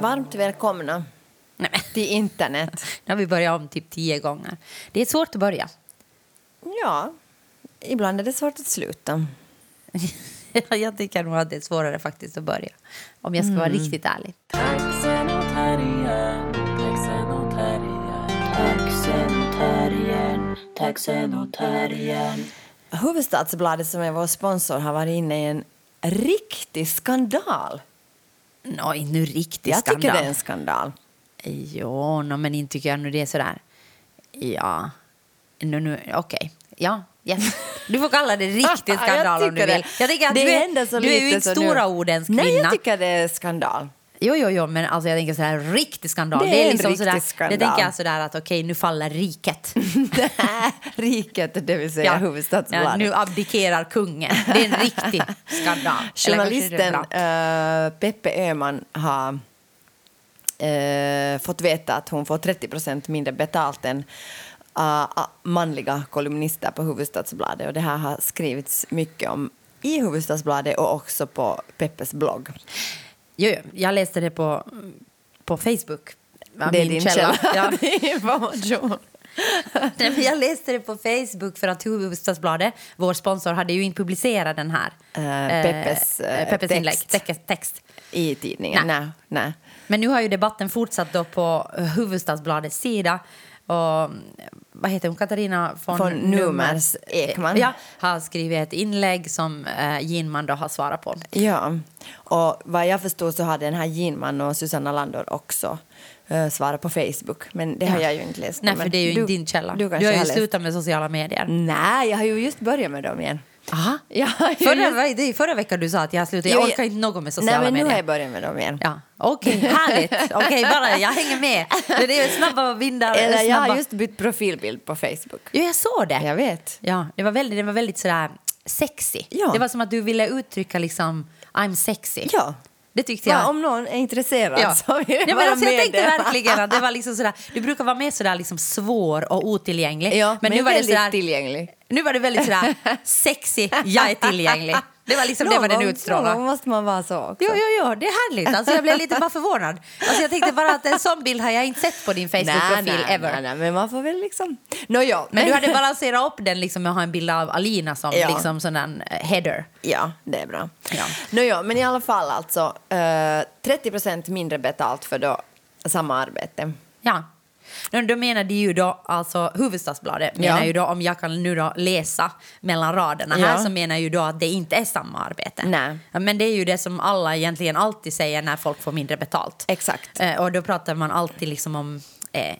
Varmt välkomna Nej, men, till internet. nu har vi börjat om typ tio gånger. Det är svårt att börja. Ja, ibland är det svårt att sluta. Jag tycker nog att det är svårare faktiskt att börja. Om jag ska vara riktigt ärlig. Hufvudstadsbladet som är vår sponsor har varit inne i en riktig skandal. Nå, inte nu riktigt Jag skandal. tycker det är en skandal. Jo, no, men inte tycker jag nu det är sådär. Ja, nu, nu, okej. Ja, yes. Du får kalla det riktig skandal om du tycker vill. Jag tänker att Det du är, du är ju inte nu- stora ordens kvinna. Nej, jag tycker det är skandal. Jo, jo, jo, men alltså jag tänker sådär riktig skandal. Det är en liksom riktig sådär, skandal. Det tänker jag sådär att okej, nu faller riket. Det här riket, det vill säga ja, Hufvudstadsbladet. nu abdikerar kungen. Det är en riktig skandal. Journalisten det är eh, Peppe Öhman har eh, fått veta att hon får 30 procent mindre betalt än uh, manliga kolumnister på Hufvudstadsbladet. Och det här har skrivits mycket om i Hufvudstadsbladet och också på Peppes blogg. Jo, jo, jag läste det på, på Facebook. Ja, det är din källa. Ja. Det är information. Nej, jag läste det på Facebook för att Hufvudstadsbladet, vår sponsor, hade ju inte publicerat den här. Eh, Peppes, eh, Peppes text. inlägg, text. text. I tidningen? Nej. Nej. nej. Men nu har ju debatten fortsatt då på Hufvudstadsbladets sida. Och, vad heter hon? Katarina von, Von Numers Ekman. Ja, har skrivit ett inlägg som eh, Ginman då har svarat på. Ja, och vad jag förstår så har den här Ginman och Susanna Landor också uh, svarat på Facebook. Men det har Ja. jag ju inte läst. Nej, för det är ju du, din källa. Du, Du, har ju slutat med sociala medier. Nej, jag har ju just börjat med dem igen. Aha. Jag ju Förra, det är förra veckan du sa att jag. Jo, Jag orkar inte något med sociala Nej, men nu medier. har jag börjat med dem igen. Ja, okej, härligt. Okej, bara jag hänger med. Det är snabba vindar. Eller jag snabba... har just bytt profilbild på Facebook. Jo, jag såg det. Jag vet. Ja, det var väldigt, det var väldigt sådär sexy. Ja. Det var som att du ville uttrycka liksom I'm sexy. Ja. Det tyckte jag. Ja, om någon är intresserad Ja. så vill jag ja, men alltså, jag tänkte där. verkligen att det var liksom sådär, du brukar vara mer sådär liksom svår och otillgänglig. Ja, men, nu var det sådär, tillgänglig. nu var det väldigt sådär sexy, jag är tillgänglig. Det var liksom det Någon var den utstrålade. måste man vara så också. Jo, jo, jo, det är härligt. Alltså, jag blev lite bara förvånad. Alltså, jag tänkte bara att en sån bild har jag inte sett på din Facebook-profil ever. nej, nej, men man får väl liksom... No, ja, Men du hade balanserat upp den liksom med att ha en bild av Alina som Ja. liksom sån där eh, header. Ja, det är bra. Ja. No, ja, men i alla fall alltså eh, 30 procent mindre betalt för då samma arbete. Ja. Då, menar de ju då, alltså Hufvudstadsbladet menar Ja. ju då, om jag kan nu då läsa mellan raderna här, Ja. så menar ju då att det inte är samma arbete. Nej. Men det är ju det som alla egentligen alltid säger när folk får mindre betalt. Exakt. Eh, och då pratar man alltid liksom om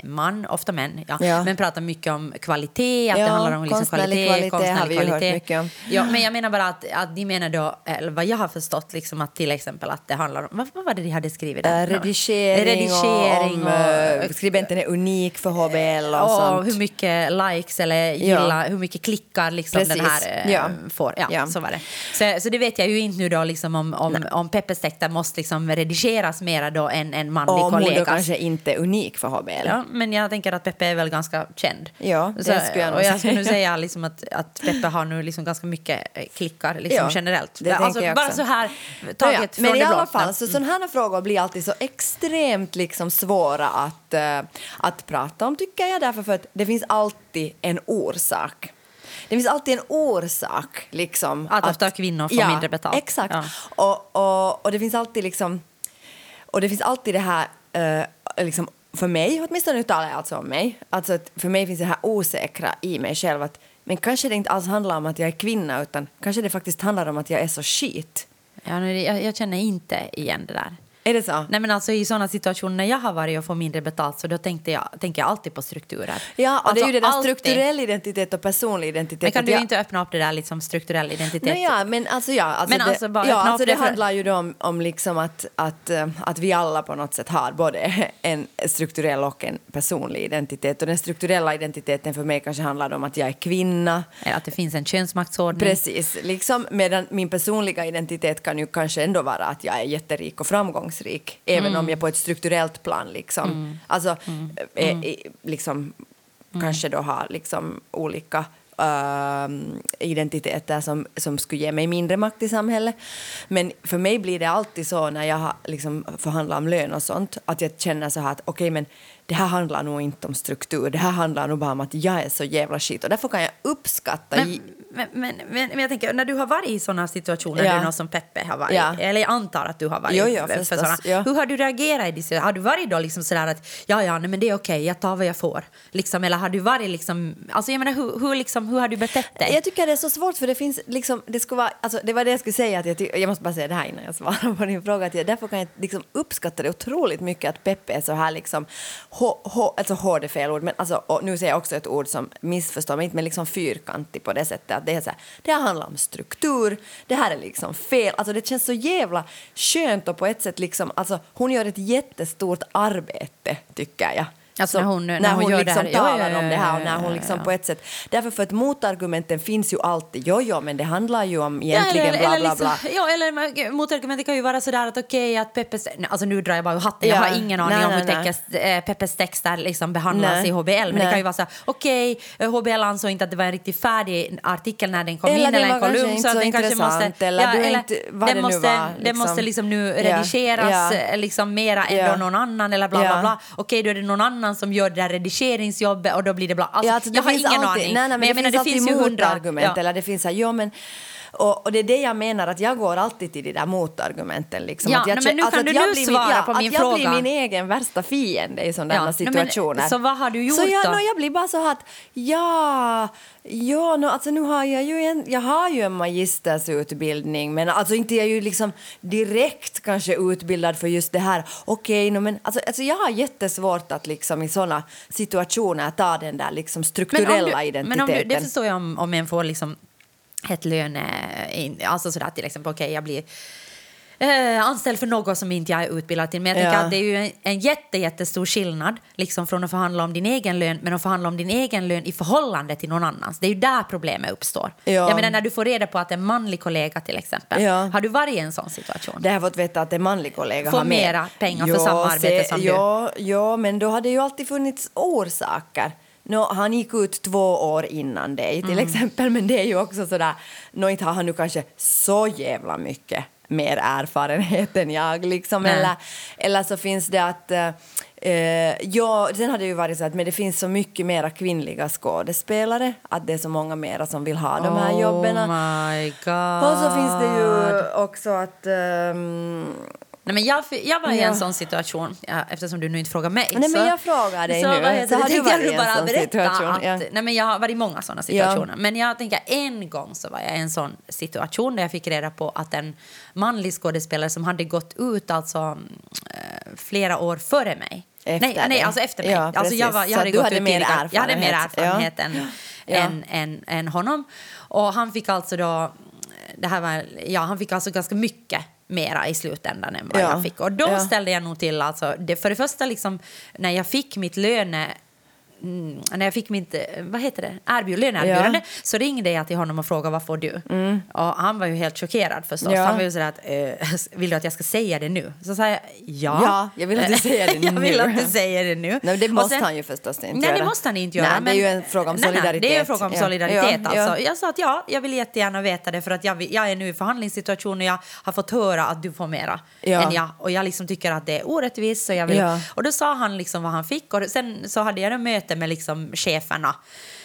man, ofta män, ja. Ja. men pratar mycket om kvalitet, att Ja, det handlar om liksom konstnärlig kvalitet, kvalitet hört kvalitet. Ja, men jag menar bara att, att de menar då, eller vad jag har förstått, liksom att till exempel att det handlar om, vad, vad var det de hade skrivit där? Eh, redigering, redigering och, om eh, skribenten är unik för HBL och och sånt. hur mycket likes eller gilla, hur mycket klickar liksom den här eh, Ja. får. Ja. Så var det. Så, så det vet jag ju inte nu då liksom om, om, om Peppes texter måste liksom redigeras mera då än en manlig och hon då kollega. kanske inte är unik för HBL. Ja, men jag tänker att Peppe är väl ganska känd. Ja, det så, skulle jag nog Och jag skulle nu säga liksom att, att Peppe har nu liksom ganska mycket eh, klickar liksom Ja, generellt. det alltså, jag bara också. så här Ja, taget ja. från Men i alla fall, så sådana här frågor blir alltid så extremt liksom svåra att, eh, att prata om, tycker jag, därför för att det finns alltid en orsak. Det finns alltid en orsak. Liksom, Att ofta kvinnor får mindre betalt. Exakt. Ja. Och, och, och det finns alltid liksom... Och det finns alltid det här... eh, liksom, för mig, åtminstone nu talar jag alltså om mig, alltså att för mig finns det här osäkra i mig själv att men kanske det inte alls handlar om att jag är kvinna utan kanske det faktiskt handlar om att jag är så skit. Ja, nu, jag, jag känner inte igen det där. Är det så? Nej, men alltså, I såna situationer när jag har varit och fått mindre betalt så då tänkte jag, tänker jag alltid på strukturer. Ja, och det är ju det där Alltså, alltid. strukturell identitet och personlig identitet. Men kan du jag- inte öppna upp det där liksom strukturell identitet? Nej, ja, men alltså ja, alltså Men det, alltså bara ja, alltså det det för- handlar ju då om, om liksom att, att, eh, att vi alla på något sätt har både en strukturell och en personlig identitet. Och den strukturella identiteten för mig kanske handlar om att jag är kvinna. Eller att det finns en könsmaktsordning. Precis, liksom, medan min personliga identitet kan ju kanske ändå vara att jag är jätterik och framgångsrik. Även om jag på ett strukturellt plan liksom, alltså, eh, eh, liksom kanske då har liksom olika ehm, identiteter som, som skulle ge mig mindre makt i samhället. Men för mig blir det alltid så när jag har liksom förhandlar om lön och sånt att jag känner så här att okej men det här handlar nog inte om struktur, det här handlar nog bara om att jag är så jävla skit och därför kan jag uppskatta Men, men, men, men, jag tänker, när du har varit i såna situationer, Ja. du någon som Peppe har varit, Ja. eller jag antar att du har varit Jo, jo, för förstås, såna. ja. Hur har du reagerat i det? Har du varit då liksom sådär att ja, ja, nej, men det är okej, jag tar vad jag får? Liksom, eller har du varit liksom, alltså jag menar hur, hur, liksom, hur har du betett dig? Jag tycker det är så svårt för det finns liksom, det skulle vara, alltså det var det jag skulle säga att jag, ty- jag måste bara säga det här innan jag svarar på din fråga, att jag, därför kan jag liksom uppskatta det otroligt mycket att Peppe är så här liksom, hå, hå, alltså hård är fel ord, men alltså, och nu säger jag också ett ord som missförstår mig inte, men liksom fyrkantig på det sättet att det är så här, det här handlar om struktur, det här är liksom fel, alltså det känns så jävla skönt och på ett sätt liksom, alltså hon gör ett jättestort arbete tycker jag. Alltså Så när hon- när när hon hon det liksom. Ja, ja, talar ja, om det här och ja, när ja, hon ja, liksom ja. på ett sätt. Därför för att motargumenten finns ju alltid. Jo, jo, men det handlar ju om egentligen eller, bla, eller bla, liksom, bla. Ja, eller motargumentet kan ju vara sådär att okej att Peppes... Alltså nu drar jag bara ur hatten, jag Ja. har ingen aning Nej, om hur nej, eh, Peppes texter liksom behandlas Nej. i HBL. Men det Nej. kan ju vara så okej, eh, HBL ansåg inte att det var en riktigt färdig artikel när den kom Eller in, det eller en kolumn. så så den kanske måste... eller du är inte- vad den det nu måste, var, Den liksom. måste liksom nu Ja. redigeras Ja. eh, liksom mera än Ja. någon annan eller bla bla Ja. bla. Okej, då är det någon annan som gör det där redigeringsjobbet och då blir det bla. Alltså, Ja, alltså, det jag har finns ingen alltid, aning. Nej, nej, men, jag det, menar, finns alltid ju hundra- motargument. ja. Eller det finns så här, jo, men, och, och det är det jag menar, att jag går alltid till de där motargumenten. Liksom, Ja, att jag, men nu alltså, kan du jag nu blir svara ja, på min att jag fråga. blir min egen värsta fiende i sådana Ja, nej, men, situationer. så vad har du gjort så jag, då? no, jag blir bara så att, ja, ja no, alltså nu har jag ju en, jag har ju en magistersutbildning, men alltså inte är jag ju liksom direkt kanske utbildad för just det här. Okej, no, men alltså, alltså jag har jättesvårt att liksom i sådana situationer ta den där liksom strukturella men om du, identiteten. Men om du, det förstår jag om, om en får liksom ett löne... Alltså sådär till exempel, okej jag blir eh, anställd för något som inte jag är utbildad till. Men jag Ja. att det är ju en, en jätte, jättestor skillnad liksom från att förhandla om din egen lön men att förhandla om din egen lön i förhållande till någon annans. Det är ju där problemet uppstår. Ja. Jag menar när du får reda på att en manlig kollega till exempel, Ja. har du varit i en sån situation? Det har fått veta att en manlig kollega Får har med. mera pengar för samma arbete som du. ja, Ja, men då har det ju alltid funnits orsaker. Nå, han gick ut två år innan dig till Mm. exempel, men det är ju också sådär, nå inte har han nu kanske så jävla mycket mer erfarenhet än jag liksom, Nej. eller, eller så finns det att eh, Eh, ja, sen har det ju varit så att men det finns så mycket mera kvinnliga skådespelare att det är så många mera som vill ha de här jobben. Oh god. Och så finns det ju också att... ehm, Nej, men jag, jag var i Ja. en sån situation, ja, eftersom du nu inte frågar mig. Nej, men så, jag frågar dig så, nu. Vad Så du tänkte jag nu en bara berätta situation? Att, Ja. nej, men jag har varit i många såna situationer. Men jag tänker en gång så var jag i en sån situation där jag fick reda på att en manlig skådespelare som hade gått ut alltså eh, flera år före mig. Efter nej, nej, alltså efter mig. Ja, alltså jag, var, jag Så hade du gått hade ut mer tidigare. Jag hade mer erfarenhet. erfarenhet än, Ja. än, än, än honom. Och han fick alltså då det här var, ja, han fick alltså ganska mycket mera i slutändan än vad Ja. jag fick. Och då Ja. ställde jag nog till, alltså, det, för det första liksom, när jag fick mitt löne Mm, när jag fick mitt eh, vad heter det? Erbjud, löneerbjudande Ja. så ringde jag till honom och frågade vad får du? Och han var ju helt chockerad förstås. Ja. Han var ju sådär att, eh, vill du att jag ska säga det nu? Så sa jag ja. Ja, jag vill att du säger det jag vill nu. att du säger det nu. Nej, det måste sen- han ju förstås inte Nej, göra. det måste han inte göra. Nej, det är men- ju en fråga om Nej, nej, solidaritet. det är en fråga om Ja. solidaritet. Ja. Alltså. Jag sa att ja, jag vill jättegärna veta det för att jag, jag är nu i förhandlingssituation och jag har fått höra att du får mera än jag. Och jag liksom tycker att det är orättvist. Så jag vill. Och då sa han liksom vad han fick och sen så hade jag ett möte med liksom cheferna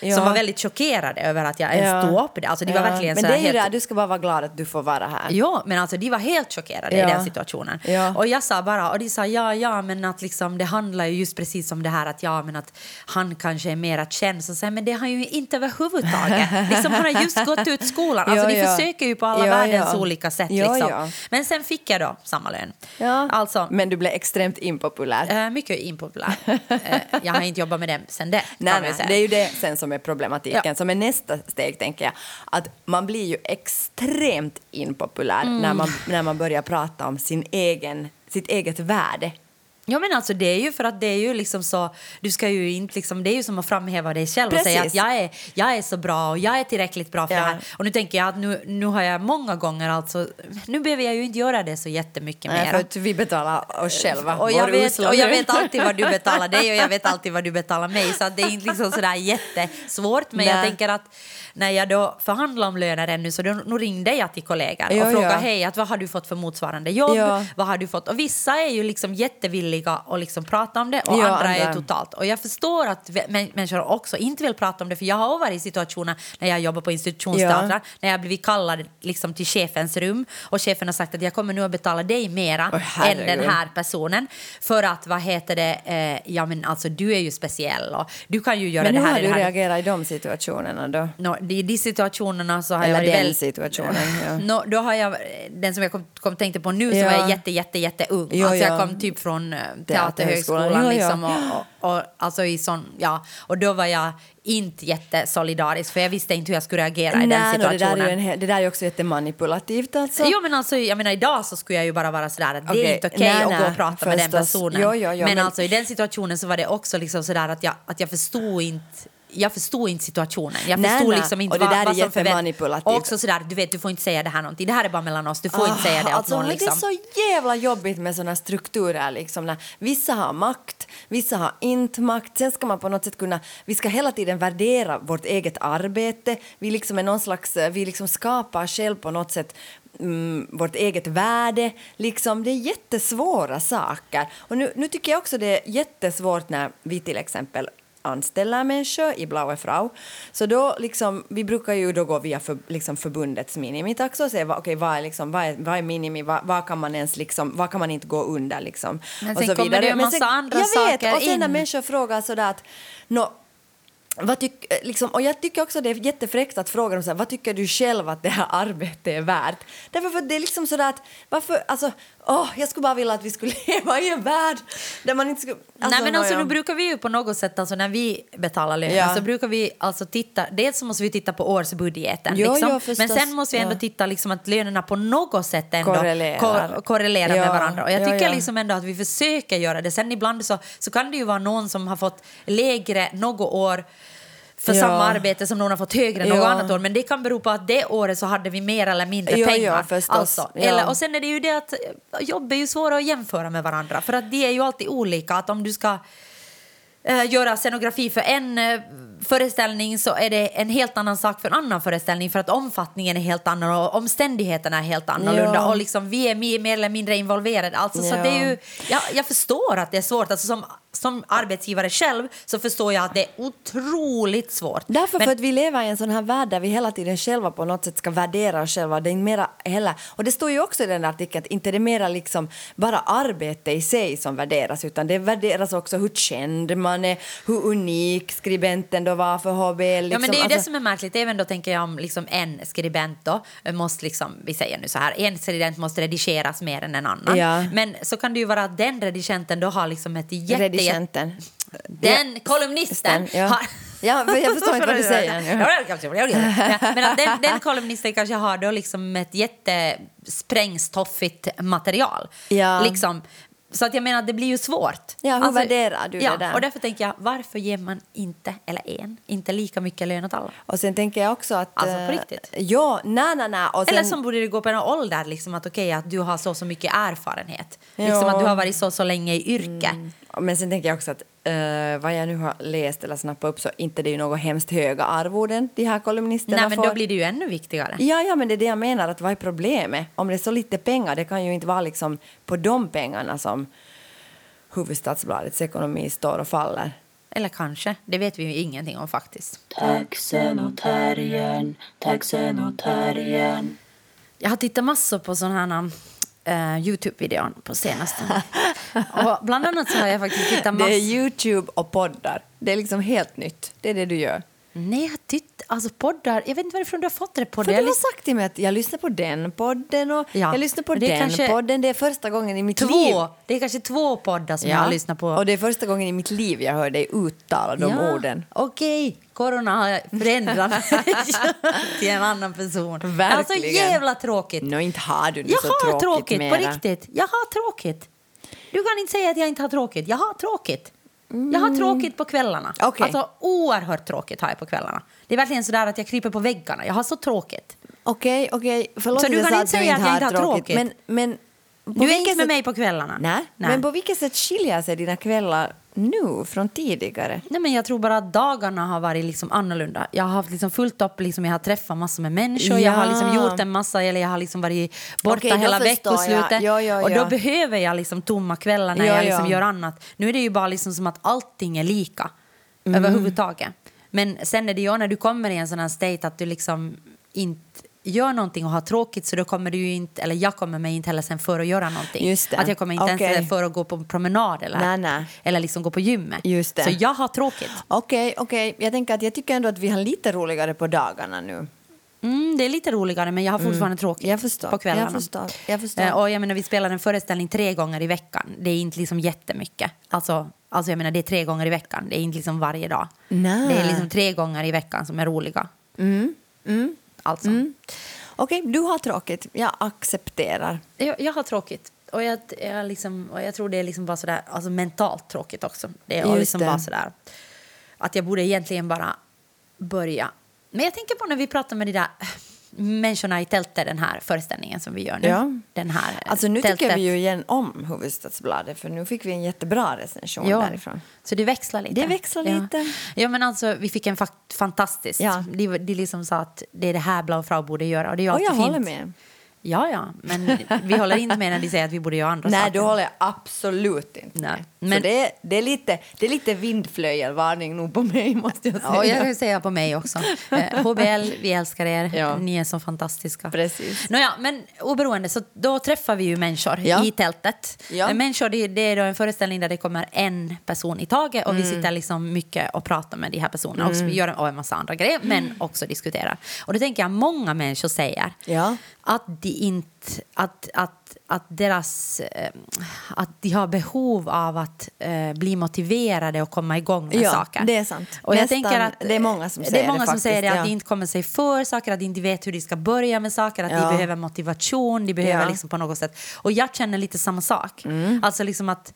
Ja. som var väldigt chockerade över att jag ens Ja. stod upp det. Alltså de var Ja. verkligen Men det är ju helt... det, du ska bara vara glad att du får vara här. Ja, men alltså de var helt chockerade i den situationen. Och jag sa bara, och de sa ja, ja, men att liksom, det handlar ju just precis om det här att ja, men att han kanske är mera känd. Så jag, men det har ju inte överhuvudtaget. liksom, han har just gått ut skolan. Alltså, de försöker ju på alla världens olika sätt. Ja, liksom. ja. Men sen fick jag då samma lön. Ja. Alltså, Men du blev extremt impopulär. eh, mycket impopulär. eh, jag har inte jobbat med dem sen det. Nej, nej, det är ju det sen som är problematiken. Ja. Som är nästa steg, tänker jag. Att man blir ju extremt impopulär Mm. när, man, när man börjar prata om sin egen, sitt eget värde. Ja men alltså det är ju för att det är ju liksom så, du ska ju inte liksom, det är ju som att framhäva dig själv och säga Precis. att jag är, jag är så bra och jag är tillräckligt bra för Ja. det här. Och nu tänker jag att nu, nu har jag många gånger alltså, nu behöver jag ju inte göra det så jättemycket Nej, mer. för att vi betalar oss själva. Och jag, vet, och jag vet alltid vad du betalar dig och jag vet alltid vad du betalar mig. Så det är inte liksom sådär jättesvårt. Men jag Nej. tänker att när jag då förhandlar om löner ännu så då, nu ringde jag till kollegor Ja, och frågade ja. hej, att vad har du fått för motsvarande jobb? Ja. Vad har du fått? Och vissa är ju liksom jättevilliga att liksom prata om det och Ja, andra, är andra. totalt. Och jag förstår att människor också inte vill prata om det för jag har varit i situationer när jag jobbar på institutionsteatrar när jag har blivit kallad liksom till chefens rum och chefen har sagt att jag kommer nu att betala dig mera Oj, än den här personen för att vad heter det, eh, ja men alltså du är ju speciell och du kan ju göra Men det hur här. har och det du reagerat i de situationerna då? Nå, I de situationerna så har Eller jag varit den väl- situationen, ja. Nå, då har jag, den som jag kom, kom tänkte på nu Ja. var jätte, jätte, jätte ung. Jo, alltså jag ja. kom typ från eh, Teaterhögskolan. Liksom, och, och, och, alltså i sån, ja, och då var jag inte jättesolidarisk för jag visste inte hur jag skulle reagera i den Nej, no, det, situationen. där är ju en, det där är ju också jättemanipulativt alltså. Jo men alltså, jag menar idag så skulle jag ju bara vara sådär att det Okej, är inte okej nej, att gå nej, och prata med den förstås. personen. Jo, jo, jo, men, men- alltså i den situationen så var det också liksom sådär att jag, att jag förstod inte jag förstod inte situationen. Jag Nej, förstod nej. liksom inte Och det vad, där är vad förvänt- jättemanipulativt. Och också sådär, du vet, du får inte säga det här någonting. Det här är bara mellan oss. Du får inte säga det åt alltså, någon. Liksom. Det är så jävla jobbigt med såna strukturer. Liksom, när vissa har makt, vissa har inte makt. Sen ska man på något sätt kunna... Vi ska hela tiden värdera vårt eget arbete. Vi, liksom är någon slags, vi liksom skapar själv på något sätt mm, vårt eget värde. Liksom, det är jättesvåra saker. Och nu, nu tycker jag också det är jättesvårt när vi till exempel anställer människor i Blaue Frau. Så då liksom, vi brukar ju då gå via för, liksom förbundets minimitax och se vad, okay, vad, är liksom, vad, är, vad är minimi, vad, vad kan man ens liksom, vad kan man inte gå under liksom. Men och sen så kommer det ju en Men massa andra jag saker vet, och sen när in. människor frågar sådär att nå, vad tyck, eh, liksom, och jag tycker också det är jättefräckt att fråga dem så här, vad tycker du själv att det här arbetet är värt? Därför för det är liksom sådär att, varför, alltså, åh, jag skulle bara vilja att vi skulle leva i en värld där man inte skulle... Nej men alltså nu brukar vi ju på något sätt, alltså när vi betalar löner Ja. så brukar vi alltså titta, dels så måste vi titta på årsbudgeten Jo, liksom, jo, men sen måste vi ändå Ja. titta liksom att lönerna på något sätt ändå Korrelerar. kor- korrelerar Ja, med varandra. Och jag ja, tycker liksom ändå att vi försöker göra det. Sen ibland så, så kan det ju vara någon som har fått lägre något år för Ja. samma arbete som någon har fått högre något Ja. annat år. Men det kan bero på att det året så hade vi mer eller mindre Ja, pengar. alltså, Ja. eller, och sen är det ju det att eh, jobb är ju svåra att jämföra med varandra. För att de är ju alltid olika. Att om du ska eh, göra scenografi för en eh, föreställning så är det en helt annan sak för en annan föreställning för att omfattningen är helt annan och omständigheterna är helt annorlunda Ja. och liksom vi är mer, eller mindre involverade. Alltså, så det är ju, jag, jag förstår att det är svårt. Alltså, som, som arbetsgivare själv så förstår jag att det är otroligt svårt. Därför Men- för att vi lever i en sån här värld där vi hela tiden själva på något sätt ska värdera oss själva. Det är mera heller, och det står ju också i den artikeln att inte det är mera liksom bara arbete i sig som värderas utan det värderas också hur känd man är, hur unik skribenten då var för HB. Liksom. Ja, men det är ju Alltså- det som är märkligt. Även då tänker jag om liksom en skribent då eh, måste liksom, vi säger nu så här, en skribent måste redigeras mer än en annan. Ja. Men så kan det ju vara att den redigenten då har liksom ett jätte... Redigenten. Den kolumnisten Ja. har... Ja, jag förstår inte vad du säger. Ja, Men att den, den kolumnisten kanske har då liksom ett jättesprängstoffigt material. Ja. Liksom, så att jag menar, det blir ju svårt. Ja, hur värderar du ja, det där? Och därför tänker jag, varför ger man inte, eller en, inte lika mycket lön åt alla? Och sen tänker jag också att... Alltså, på eh, riktigt? Ja, nej, nej, nej. Sen, Eller som borde det gå på en ålder, liksom att okej att du har så så mycket erfarenhet. Ja. Liksom att du har varit så så länge i yrke. Men sen tänker jag också att eh, vad jag nu har läst eller snappat upp så inte det är ju något hemskt höga arvoden de här kolumnisterna Nej men får. då blir det ju ännu viktigare. Ja, ja, men det är det jag menar. Att vad är problemet? Om det är så lite pengar, det kan ju inte vara liksom på de pengarna som Hufvudstadsbladets ekonomi står och faller. Eller kanske, det vet vi ju ingenting om faktiskt. Taxen och terriern, taxen och terriern. Jag har tittat massor på sådana här uh, Youtube-videon på senaste. och bland annat så har jag faktiskt tittat Det är massor. Youtube och poddar. Det är liksom helt nytt. Det är det du gör. Nej, jag tittat, alltså poddar, jag vet inte varifrån du har fått det på För det. du Jag har sagt till mig att jag lyssnar på den podden och Ja, jag lyssnar på det den podden. Det är första gången i mitt liv. Två, det är kanske två poddar som jag har lyssnat på. Och det är första gången i mitt liv jag hör dig uttala de Ja, orden. Okej, corona har förändrat mig till en annan person. Verkligen. Alltså jävla tråkigt. Nå, inte har du nu Jag så har tråkigt, tråkigt, mera. på riktigt. Jag har tråkigt. du kan inte säga att jag inte har tråkigt. Jag har tråkigt. Jag har tråkigt på kvällarna. Mm. Okej. Alltså oerhört tråkigt har jag på kvällarna. Det är verkligen sådär att jag kryper på väggarna. Jag har så tråkigt. Okej, okej. Förlåt Så du kan inte säga att jag inte har tråkigt? Men, men på Du är inte med sätt- mig på kvällarna. Nej. men på vilket sätt skiljer sig dina kvällar nu från tidigare? Nej, men jag tror bara att dagarna har varit liksom annorlunda. Jag har haft liksom fullt upp, liksom, jag har träffat massor med människor, jag har liksom Ja. gjort en massa, eller jag har liksom varit borta Okej, hela veckoslutet. Ja, ja, Och då ja. behöver jag liksom tomma kvällar när Ja, jag liksom ja. gör annat. Nu är det ju bara liksom som att allting är lika Mm. överhuvudtaget. Men sen är det ju när du kommer i en sån här state att du liksom inte gör någonting och har tråkigt så då kommer du inte, eller jag kommer mig inte heller sen för att göra någonting. Att jag kommer inte Okej. ens för att gå på promenad eller, Nej, nej. eller liksom gå på gymmet. Just det. Så jag har tråkigt. Okej, okej. Jag tänker att jag tycker ändå att vi har lite roligare på dagarna nu. Mm, det är lite roligare, men jag har fortfarande tråkigt Jag förstår. på kvällarna. Jag förstår. Jag förstår. Eh, och jag menar, vi spelar en föreställning tre gånger i veckan. Det är inte liksom jättemycket. Alltså, alltså jag menar, det är tre gånger i veckan. Det är inte liksom varje dag. Nej. Det är liksom tre gånger i veckan som är roliga. Mm. Mm. Alltså. Mm. Okej, du har tråkigt. Jag accepterar. Jag, jag har tråkigt. Och jag, jag, liksom, och jag tror det är liksom bara sådär, alltså mentalt tråkigt också. Det är liksom det. bara sådär att jag borde egentligen bara börja. Men jag tänker på när vi pratar med de där människorna i tältet, den här föreställningen som vi gör nu. Ja. Den här Alltså nu tycker tältet. vi ju igen om Hufvudstadsbladet för nu fick vi en jättebra recension Ja, därifrån. så det växlar lite. Det växlar ja. lite. Ja, men alltså, vi fick en fantastisk. Ja. De, de liksom sa att det är det här Blau Frau borde göra. Och det är ju Och alltid jag fint. håller med. Ja, ja, men vi håller inte med när de säger att vi borde göra andra Nej, saker. du håller jag absolut inte Nej. Men- Så det, är, det, är lite, det är lite vindflöjelvarning nog på mig måste jag säga. Ja, jag vill säga på mig också. Eh, HBL, vi älskar er. Ja. Ni är så fantastiska. Precis. Nåja, men oberoende, så då träffar vi ju människor Ja. i tältet. Ja. Eh, Människor, det, det är då en föreställning där det kommer en person i taget och vi Mm. sitter liksom mycket och pratar med de här personerna. Och vi gör en, och en massa andra grejer, men också diskuterar. Och då tänker jag, många människor säger Ja. Att de inte, att, att, att deras, eh, att de har behov av att eh, bli motiverade och komma igång med Ja, saker. det är sant. Och jag Nästan- tänker att, det är många som det säger är många det som säger det, ja. att de inte kommer sig för saker, att de inte vet hur de ska börja med saker, att Ja. de behöver motivation, de behöver. Mm. liksom på något sätt. Och jag känner lite samma sak. Alltså liksom att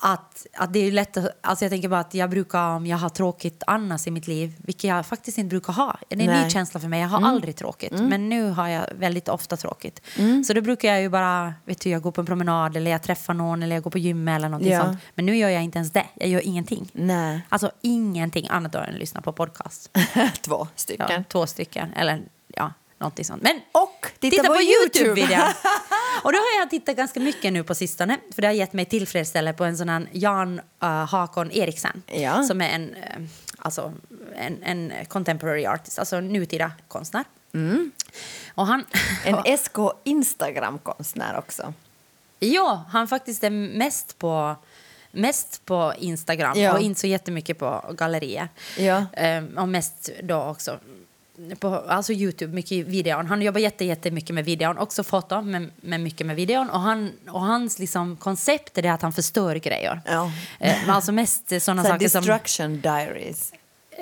att, att det är lätt att, alltså jag tänker bara att jag brukar, om jag har tråkigt annars i mitt liv, vilket jag faktiskt inte brukar ha. Det är en Nej. Mm. ny känsla för mig, jag har aldrig tråkigt. Men nu har jag väldigt ofta tråkigt. Så då brukar jag ju bara, vet du, jag går på en promenad eller jag träffar någon eller jag går på gym eller något Ja. sånt. Men nu gör jag inte ens det, jag gör ingenting. Nej. Alltså ingenting annat än att lyssna på podcast. Två stycken. Ja, två stycken, eller någonting sånt. Men Och titta, på, YouTube! Youtube-videon. och då har jag tittat ganska mycket nu på sistone. För det har gett mig tillfredsställelse på en sån här Jan uh, Hakon Eriksen. Ja. Som är en, eh, alltså, en, en contemporary artist, alltså nutida konstnär. Och han... en SK Instagram-konstnär också. Ja, han faktiskt är mest på, mest på Instagram Ja. och inte så jättemycket på gallerier. Ja. Ehm, och mest då också på alltså Youtube, mycket videon. Han jobbar jätte, jättemycket med videon, också foto, men, men mycket med videon. Och, han, och hans liksom, koncept är att han förstör grejer. Ja. Men alltså mest sådana Så saker som... Destruction Diaries.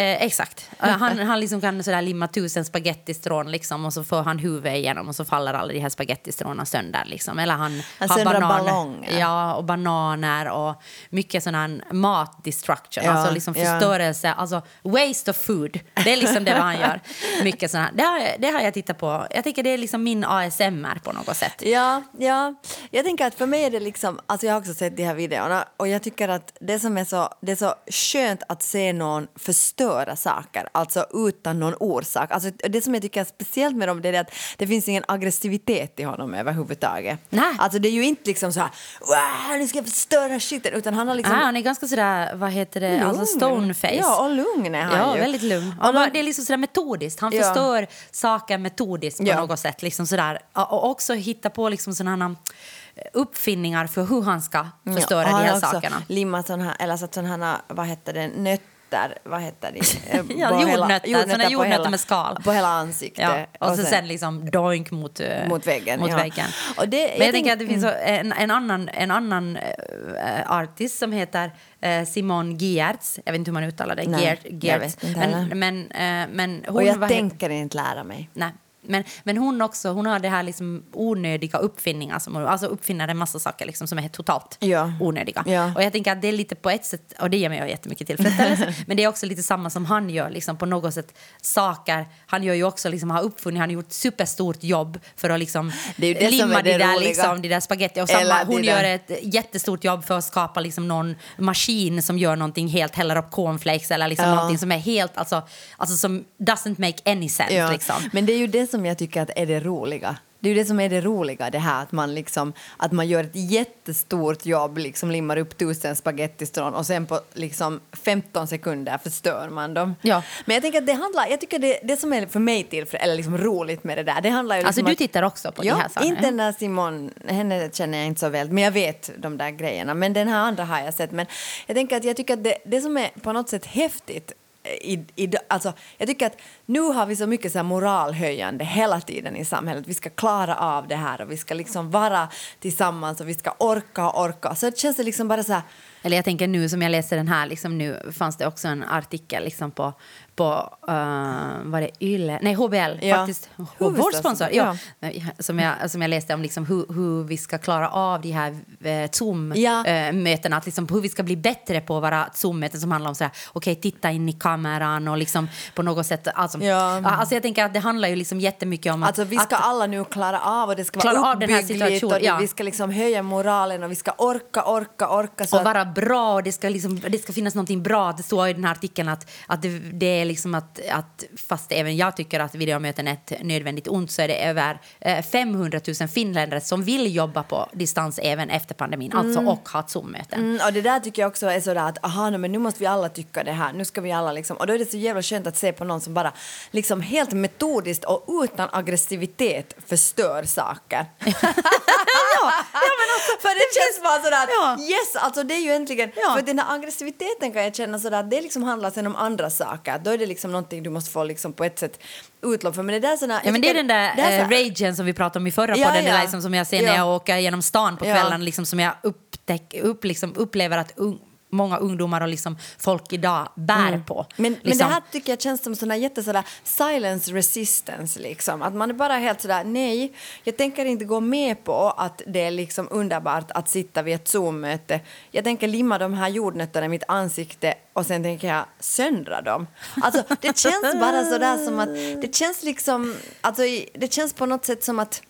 Eh, exakt. Eh, Han, han liksom kan sådär limma tusen spagettistrån liksom, och så får han huvudet igenom och så faller alla de här spagettistråna sönder. Liksom. Eller han, Han har söndrar bananer. ballonger. Ja, och bananer och mycket sån här mat destruction, Ja, alltså liksom ja. förstörelse, alltså waste of food. Det är liksom det vad han gör. Mycket sån här. Det, har, det har jag tittat på. Jag tycker det är liksom min ASMR på något sätt. Ja, ja, jag tänker att för mig är det liksom, alltså jag har också sett de här videorna och jag tycker att det som är så, det är så skönt att se någon förstöra saker, alltså utan någon orsak. Alltså det som jag tycker är speciellt med dem det är att det finns ingen aggressivitet i honom överhuvudtaget. Nej. Alltså det är ju inte liksom så här, "Wow, nu ska jag förstöra skiten, utan han har liksom ah, han är ganska sådär, vad heter det, alltså stoneface. Ja, och lugn är han Ja, ju. väldigt lugn. Och det är liksom sådär metodiskt. Han Ja. förstör saker metodiskt på Ja. något sätt. Liksom sådär. Och också hitta på liksom sådana uppfinningar för hur han ska förstöra och de här sakerna. limmat sån här, eller satt sådana, vad heter det, nötter, vad heter det? Eh, Ja, på hela- jordnötter, såna jordnötter hela- med skal. På hela ansiktet. Ja, och, så sen, liksom doink mot, eh, Mot väggen, Mot ja. väggen. Och det- Men jag tänker tänk- att det finns så- en, en annan, en annan eh, artist som heter eh, Simone Giertz. Jag vet inte hur man uttalar det. Nej, Giertz. men, men, men hon, och jag tänker inte lära mig. Nej. Men, men hon också, hon har det här liksom onödiga uppfinningar, som, alltså uppfinner en massa saker liksom som är totalt Ja. onödiga. Ja. Och jag tänker att det är lite på ett sätt, och det ger mig jättemycket tillfredsställelse, men det är också lite samma som han gör, liksom på något sätt saker, han gör ju också, liksom, har uppfunnit, han har gjort superstort jobb för att liksom Det limma det de där, liksom, de där spaghetti. Och samma, hon där- gör ett jättestort jobb för att skapa liksom någon maskin som gör någonting helt, häller upp cornflakes eller liksom Ja. som är helt, alltså, alltså som doesn't make any sense. Ja, Liksom. Men det är ju det som jag tycker att är det roliga. Det är ju det som är det roliga, det här att man, liksom, att man gör ett jättestort jobb, liksom limmar upp tusen spagettistrån och sen på liksom 15 sekunder förstör man dem. Ja. Men jag tänker att det handlar, jag tycker det, det som är för mig till, eller liksom roligt med det där, det handlar ju Alltså liksom du att- tittar också på ja, de här sakerna? inte den där Simon, henne känner jag inte så väl, men jag vet de där grejerna. Men den här andra har jag sett. Men jag tänker att jag tycker att det, det som är på något sätt häftigt i, i, alltså, jag tycker att nu har vi så mycket så här moralhöjande hela tiden i samhället. Vi ska klara av det här och vi ska liksom vara tillsammans och vi ska orka och orka. Så det känns det liksom bara så här, eller jag tänker nu som jag läste den här, liksom nu fanns det också en artikel liksom på, på uh, var det Yle? Nej, HBL Ja. faktiskt. Vår sponsor. Ja. ja. Som, jag, som jag läste om liksom hur, hur vi ska klara av de här eh, Ja. Zoom-mötena. Att liksom hur vi ska bli bättre på våra Zoom-möten som handlar om så här, okej, titta in i kameran och liksom på något sätt. Alltså, Ja. alltså jag tänker att det handlar ju liksom jättemycket om att... Alltså vi ska att, alla nu klara av och det ska vara uppbyggligt och det, ja. vi ska liksom höja moralen och vi ska orka, orka, orka. Så och vara bra och det ska, liksom, det ska finnas någonting bra. Det står i den här artikeln att, att det, det är liksom att, att fast även jag tycker att videomöten är ett nödvändigt ont så är det över eh, 500 000 finländare som vill jobba på distans även efter pandemin, alltså och ha Zoom-möten. Mm, och det där tycker jag också är sådär att aha, men nu måste vi alla tycka det här. Nu ska vi alla liksom, och då är det så jävla skönt att se på någon som bara liksom helt metodiskt och utan aggressivitet förstör saker. ja, men alltså, för det, känns bara sådär Ja. yes, alltså det är ju äntligen, Ja. för den här aggressiviteten kan jag känna sådär att det liksom handlar sen om andra saker. Då är det liksom någonting du måste få liksom på ett sätt utlopp för. Men det där är sådana, Ja, men det är den där det är så- ragen som vi pratade om i förra Ja, podden, ja. där liksom, som jag ser när Ja. jag åker genom stan på kvällen, liksom, som jag upptäck, upp, liksom, upplever att ung, många ungdomar och liksom, folk idag bär på. Mm. Men, men liksom. det här tycker jag känns som såna jätte sådär silence resistance liksom. Att man är bara helt sådär nej, jag tänker inte gå med på att det är liksom underbart att sitta vid ett Zoom-möte. Jag tänker limma de här jordnötterna i mitt ansikte och sen tänker jag söndra dem. Alltså det känns bara sådär som att det känns liksom, alltså det känns på något sätt som att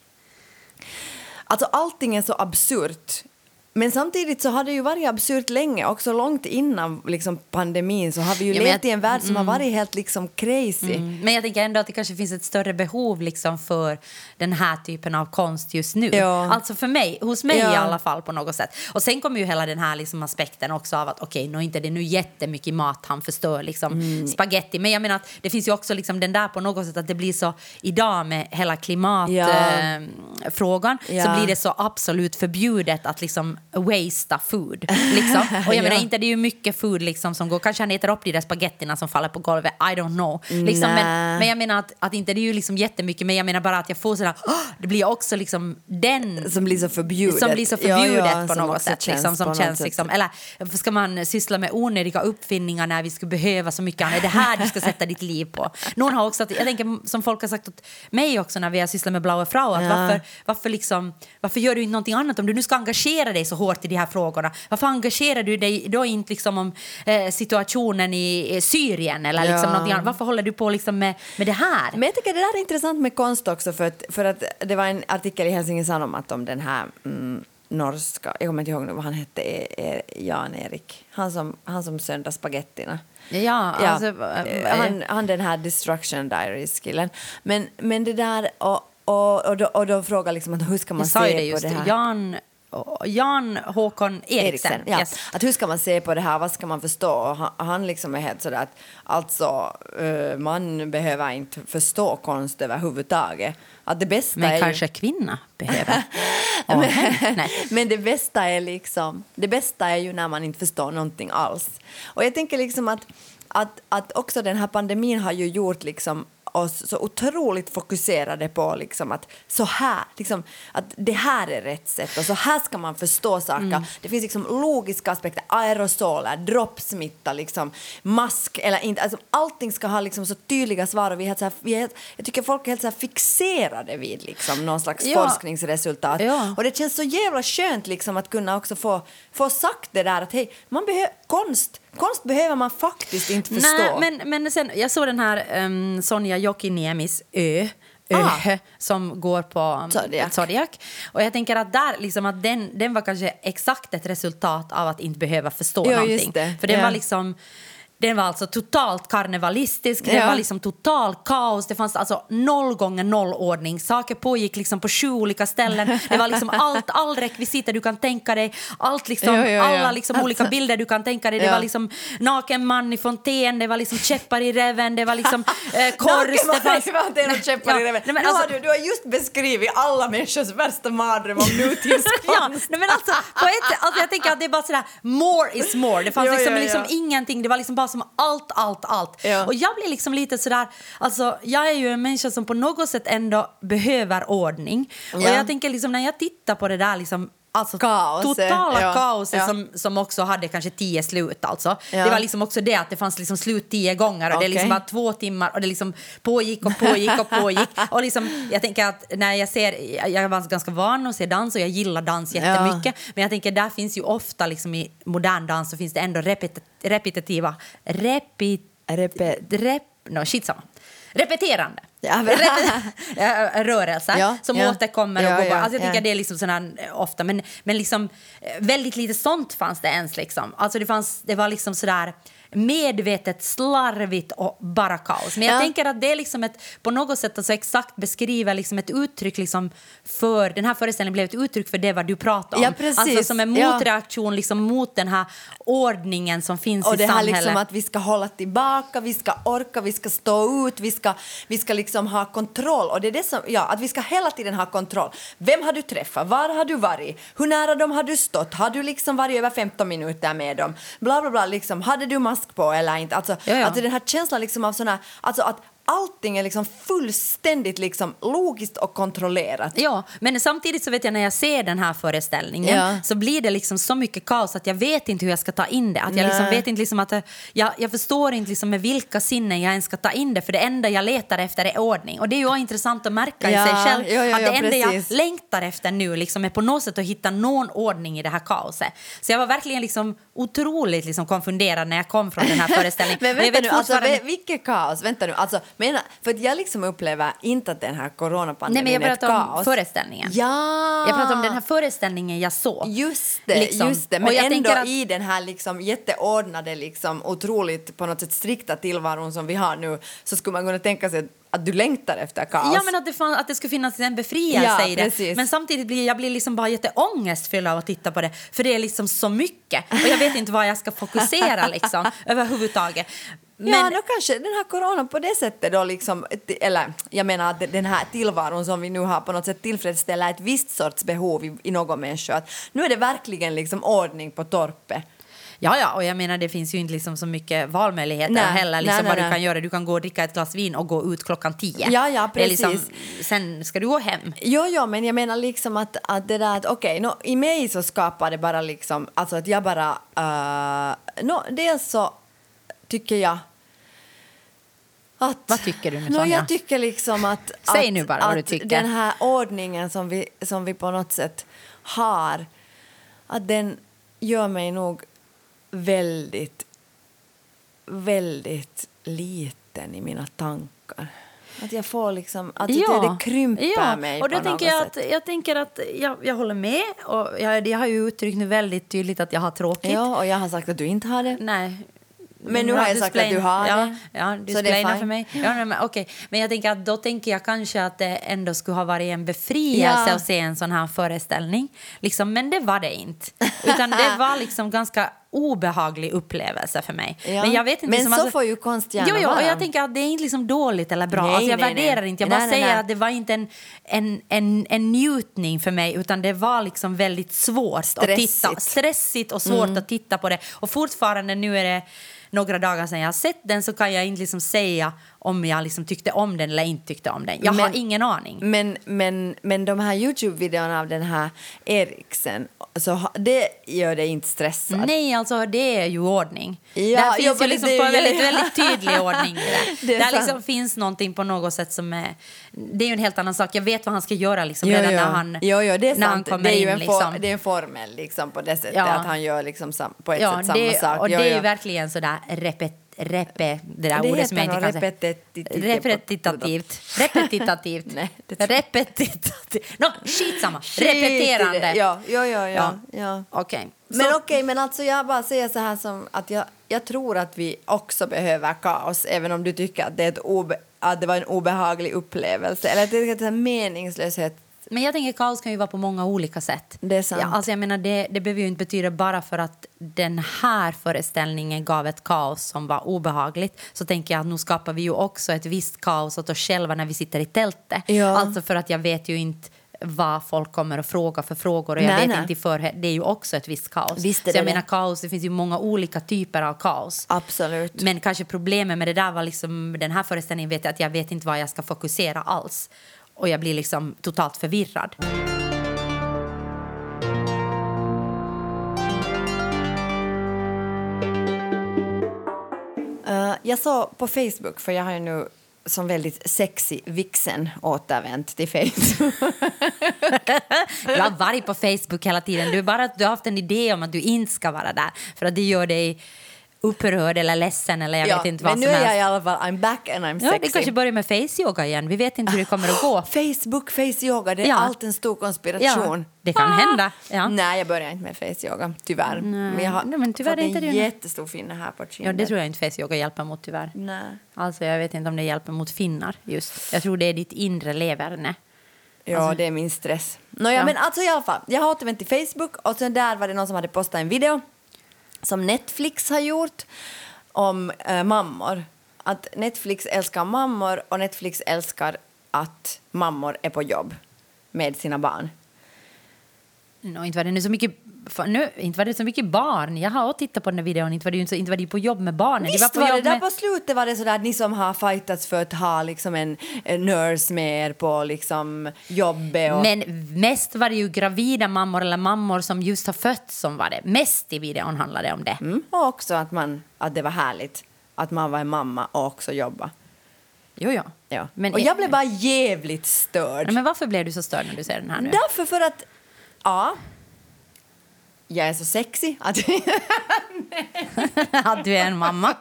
Alltså allting är så absurt. Men samtidigt så har det ju varit absurt länge, också långt innan liksom, pandemin så har vi ju Ja, levt i en värld som har varit helt liksom crazy. Mm. Men jag tänker ändå att det kanske finns ett större behov liksom för den här typen av konst just nu. Ja. Alltså för mig, hos mig Ja. i alla fall på något sätt. Och sen kommer ju hela den här liksom aspekten också av att okej, okay, inte det är nu jättemycket mat han förstör liksom Mm. spaghetti. Men jag menar att det finns ju också liksom den där på något sätt att det blir så idag med hela klimatfrågan Ja. eh, så blir det så absolut förbjudet att liksom wastea food. Liksom. Och jag menar Ja. inte det är ju mycket food liksom som går, kanske han äter upp de där spagettina som faller på golvet, I don't know. Liksom, men, men jag menar att, att inte det är ju liksom jättemycket, men jag menar bara att jag får sådär, det blir också liksom den Som blir så förbjudet. som blir så förbjudet ja, på som något sätt. Liksom, som känns sätt. liksom, eller ska man syssla med onödiga uppfinningar när vi skulle behöva så mycket annat? Är det här du ska sätta ditt liv på? Någon har också, jag tänker som folk har sagt åt mig också när vi har sysslat med Blaue Frau, att varför, varför, liksom, varför gör du inte någonting annat om du nu ska engagera dig så hårt i de här frågorna? Varför engagerar du dig då inte liksom om eh, situationen i Syrien eller liksom Ja. någonting annat? Varför håller du på liksom med, med det här? Men jag tycker det där är intressant med konst också för att, för att det var en artikel i Helsingin Sanomat om den här mm, norska, jag kommer inte ihåg nu vad han hette, E- E- Jan-Erik, han som, han som söndrar spagettina. Ja, alltså, eh, han, han den här Destruction Diaries-killen. Men, men det där, och, och, och, då, och då frågar liksom att hur ska man se på det här? Jan, Jan Håkon Eriksen. Eriksen, ja. Yes. Att hur ska man se på det här, vad ska man förstå? Han, han liksom är helt sådär att alltså, eh, man behöver inte förstå konst överhuvudtaget. Att det bästa är Men ju- kanske kvinna behöver. Nej. nej. Men det bästa är liksom, det bästa är ju när man inte förstår någonting alls. Och jag tänker liksom att, att, att också den här pandemin har ju gjort liksom oss så otroligt fokuserade på liksom att så här, liksom, att det här är rätt sätt och så här ska man förstå saker. Mm. Det finns liksom logiska aspekter, aerosoler, droppsmitta, liksom, mask eller inte. Alltså, allting ska ha liksom så tydliga svar och vi är så här, vi är jag tycker folk är helt så fixerade vid liksom någon slags Ja. forskningsresultat. Ja. Och det känns så jävla skönt liksom att kunna också få, få sagt det där att hej, man behöver konst, konst behöver man faktiskt inte förstå. Nej, men, men sen, jag såg den här um, Sonja Jokiniemis Ö. Ö, Ah. som går på Zodiac. Zodiac. Och jag tänker att, där, liksom, att den, den var kanske exakt ett resultat av att inte behöva förstå Ja, någonting. just det. För den Ja. var liksom... Den var alltså totalt karnevalistisk, den Ja. var liksom total kaos. Det fanns alltså noll gånger noll ordning. Saker pågick liksom på sju olika ställen. Det var liksom allt, all rekvisita du kan tänka dig. Allt liksom, Ja, ja, ja. alla liksom olika bilder du kan tänka dig. Det Ja. var liksom naken man i fontän, det var liksom käppar i reven, det var liksom eh, kors. det fanns... det är käppar i Ja, reven. nej, alltså- har du, du har just beskrivit alla människors värsta mardröm om ja, nutidskonst. nej, men alltså, på ett, alltså, jag tänker att det är bara sådär, more is more. Det fanns Ja, liksom, ja, liksom ja. ingenting, det var liksom bara som allt, allt, allt. Ja. Och jag blir liksom lite sådär, alltså jag är ju en människa som på något sätt ändå behöver ordning. Och Ja. jag tänker liksom när jag tittar på det där liksom Alltså Kaoset, totala ja. kaoset Ja. som, som också hade kanske tio slut alltså. Ja. Det var liksom också det att det fanns liksom slut tio gånger och det Okej. liksom var två timmar och det liksom pågick och pågick och pågick. och liksom, jag tänker att när jag ser, jag- var ganska van att se dans och jag gillar dans jättemycket. Men jag tänker där finns ju ofta liksom i modern dans så finns det ändå repet, repetitiva, repit, Repet- rep, no, skitsamma. Repeterande. Ja, rörelser Ja, som ja. återkommer. Ja, och går ja. Alltså jag tycker ja. det är liksom sådana eh, ofta, men, men liksom eh, väldigt lite sånt fanns det ens. Liksom. Alltså det, fanns, det var liksom sådär medvetet slarvigt och bara kaos. Men jag Ja. tänker att det är liksom ett, på något sätt alltså exakt beskriver liksom ett uttryck liksom för, den här föreställningen blev ett uttryck för det vad du pratar om. Ja, precis. Alltså som en Ja. motreaktion liksom mot den här ordningen som finns Och i det här samhället. liksom att vi ska hålla tillbaka, vi ska orka, vi ska stå ut, vi ska, vi ska liksom ha kontroll. Och det är det som, ja, att vi ska hela tiden ha kontroll. Vem har du träffat? Var har du varit? Hur nära dem har du stått? Har du liksom varit över 15 minuter med dem? Bla, bla, bla. Liksom, hade du mask på eller inte? Alltså, Ja, ja. alltså den här känslan liksom av såna, alltså att allting är liksom fullständigt liksom logiskt och kontrollerat. Ja, men samtidigt så vet jag när jag ser den här föreställningen Ja. så blir det liksom så mycket kaos att jag vet inte hur jag ska ta in det. Att jag liksom vet inte liksom att eh, jag, jag förstår inte liksom med vilka sinnen jag ens ska ta in det för det enda jag letar efter är ordning. Och det är ju intressant att märka Ja, i sig själv ja, att det enda precis. jag längtar efter nu liksom är på något sätt att hitta någon ordning i det här kaoset. Så jag var verkligen liksom otroligt liksom konfunderad när jag kom från den här föreställningen. Men vänta nu, alltså, vilket kaos? Vänta nu, alltså, menar, för jag liksom upplever inte att den här Nej, coronapandemin men jag pratar om kaos. föreställningen. Ja! Jag pratar om den här föreställningen jag såg. Just det, Liksom. just det. Och men jag ändå att- i den här liksom jätteordnade, liksom, otroligt på något sätt strikta tillvaron som vi har nu så skulle man kunna tänka sig att, du längtar efter kaos. Ja, men att det, fan, att det skulle finnas en befrielse Ja, i det. precis. Men samtidigt blir jag blir liksom bara jätteångestfylld av att titta på det. För det är liksom så mycket. Och jag vet inte var jag ska fokusera liksom, överhuvudtaget. Men, Ja, då kanske den här coronan på det sättet då liksom, eller jag menar att den här tillvaron som vi nu har på något sätt tillfredsställer ett visst sorts behov i, i någon människa. Att nu är det verkligen liksom ordning på torpet. ja, ja, och jag menar det finns ju inte liksom så mycket valmöjligheter Nej, heller. Liksom, nej, vad nej, du nej. kan göra. Du kan gå och dricka ett glas vin och gå ut klockan tio. Ja, ja, liksom, precis. sen ska du gå hem. Jo, jo, men jag menar liksom att, att det där att okej, nå, i mig så skapar det bara liksom, alltså att jag bara, uh, no, dels så tycker jag att... Vad tycker du nu, no, Sonja? Jag tycker liksom att... Säg att, nu bara vad du tycker. den här ordningen som vi, som vi på något sätt har, att den gör mig nog väldigt, väldigt liten i mina tankar. Att jag får liksom, att det, det krymper ja. mig och då på tänker något jag sätt. att, jag tänker att jag, jag håller med. Och jag, jag har ju uttryckt nu väldigt tydligt att jag har tråkigt. Ja, och jag har sagt att du inte har det. Nej. Men nu har jag sagt att du har ja, det. Ja, fine. för mig. Ja, men, okej. men jag tänker att då tänker jag kanske att det ändå skulle ha varit en befrielse Ja. att se en sån här föreställning. Liksom, men det var det inte. Utan det var liksom ganska obehaglig upplevelse för mig. Ja. Men jag vet inte, Men liksom, så alltså, får ju konst gärna jo, jo, och vara. jag tänker att det är inte liksom dåligt eller bra. Nej, alltså, jag nej, värderar nej. inte. Jag bara säger att det var inte en, en, en, en njutning för mig utan det var liksom väldigt svårt att titta. Stressigt. Mm. Stressigt och svårt att titta på det. Och fortfarande nu är det några dagar sedan jag har sett den så kan jag inte liksom säga om jag liksom tyckte om den eller inte tyckte om den. Jag har Men- ingen aning. Men, men, men de här Youtube-videorna av den här Eriksen, så ha- det gör dig inte stressad? Nej, alltså det är ju ordning. Ja, Där ja, finns ju liksom det på en väldigt, väldigt tydlig ordning. i Det. Det är Där liksom finns någonting på något sätt som är... Det är ju en helt annan sak. Jag vet vad han ska göra liksom, Jo, redan jo. när han, jo, jo, det är när han kommer det är ju in. en, liksom. for, det är en formel liksom, på det sättet Ja. att han gör liksom på ett ja, sätt samma det, sak. Och Jo, det är ju verkligen sådär repet, repe, det där Det ordet som jag inte kan repetitivt. Repetitivt. Repetitivt. Nej. Repetitivt. No, skitsamma. Skit. Repeterande. Ja, ja, ja. ja, Ja. Okej. Men Så- okej, men alltså jag bara säger så här som att jag, jag tror att vi också behöver kaos, även om du tycker att det, är ett obe, att det var en obehaglig upplevelse. Eller att det är en meningslöshet. Men jag tänker kaos kan ju vara på många olika sätt. Det är sant. Ja, alltså jag menar, det, det behöver ju inte betyda bara för att den här föreställningen gav ett kaos som var obehagligt så tänker jag att nu skapar vi ju också ett visst kaos åt oss själva när vi sitter i tältet. Ja. Alltså för att jag vet ju inte vad folk kommer att fråga för frågor och jag Nej, vet nej. inte i förhand. Det är ju också ett visst kaos. Visst så jag det menar kaos, det finns ju många olika typer av kaos. Absolut. Men kanske problemet med det där var liksom den här föreställningen vet jag att jag vet inte vad jag ska fokusera alls. Och jag blir liksom totalt förvirrad. Eh, jag såg på Facebook, för jag har ju nu som väldigt sexy vixen återvänt till Facebook. Du har varit på Facebook hela tiden. Du bara du har haft en idé om att du inte ska vara där. För att det gör dig upprörd eller ledsen eller jag vet inte vad men som nu är jag i alla fall, I'm back and I'm Ja, sexy. det kanske börjar med face-yoga igen. Vi vet inte hur det kommer att gå. Facebook, face yoga, det är Ja. allt en stor konspiration. Ja, det kan hända. Ja. Nej, jag börjar inte med face yoga, tyvärr. Men jag har Nej, men tyvärr fått inte en jättestor finne här på Ja, kinden. det tror jag inte face-yoga hjälper mot tyvärr. Nej. Alltså, jag vet inte om det hjälper mot finnar just. Jag tror det är ditt inre leverne. Ja, Alltså- det är min stress. Nåja, Ja. men alltså i alla fall. Jag har återvänt till Facebook och sen där var det någon som hade postat en video som Netflix har gjort om eh, mammor. Att Netflix älskar mammor och Netflix älskar att mammor är på jobb med sina barn. No, inte var det nu så mycket nu, inte var det så mycket barn. Jag har tittat på den här videon. Inte var det, inte var det på jobb med barnen. Visst på var det där på slutet var det sådär att ni som har fightats för att ha liksom en, en nurse med er på liksom jobbet och... Men mest var det ju gravida mammor eller mammor som just har fött som var det. Mest i videon handlade det om det. Mm, och också att, man, att det var härligt att man var en mamma och också jobba. Jo, ja. Ja. Men, och jag blev bara jävligt störd. Men varför blev du så störd när du ser den här nu? Därför för att, ja, jag är så sexy att... Att du är en mamma.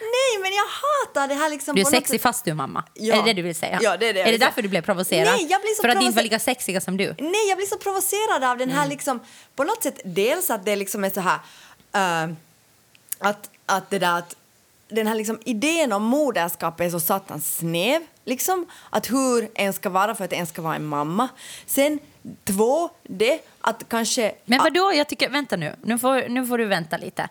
Nej, men jag hatar det här liksom Du är sätt- fast du är mamma. Ja. Är det det du vill säga? Ja, det är det Är det därför du blev provocerad? Nej, jag blir så För att inte var lika sexiga som du? Nej, jag blir så provocerad av den här Mm. liksom, på något sätt, dels att det liksom är så här, eh, att, att det där att den här liksom idén om moderskap är så satans snäv, liksom, att hur en ska vara för att en ska vara en mamma. Sen två, det att kanske... Men vadå, jag tycker, vänta nu, nu får, nu får du vänta lite.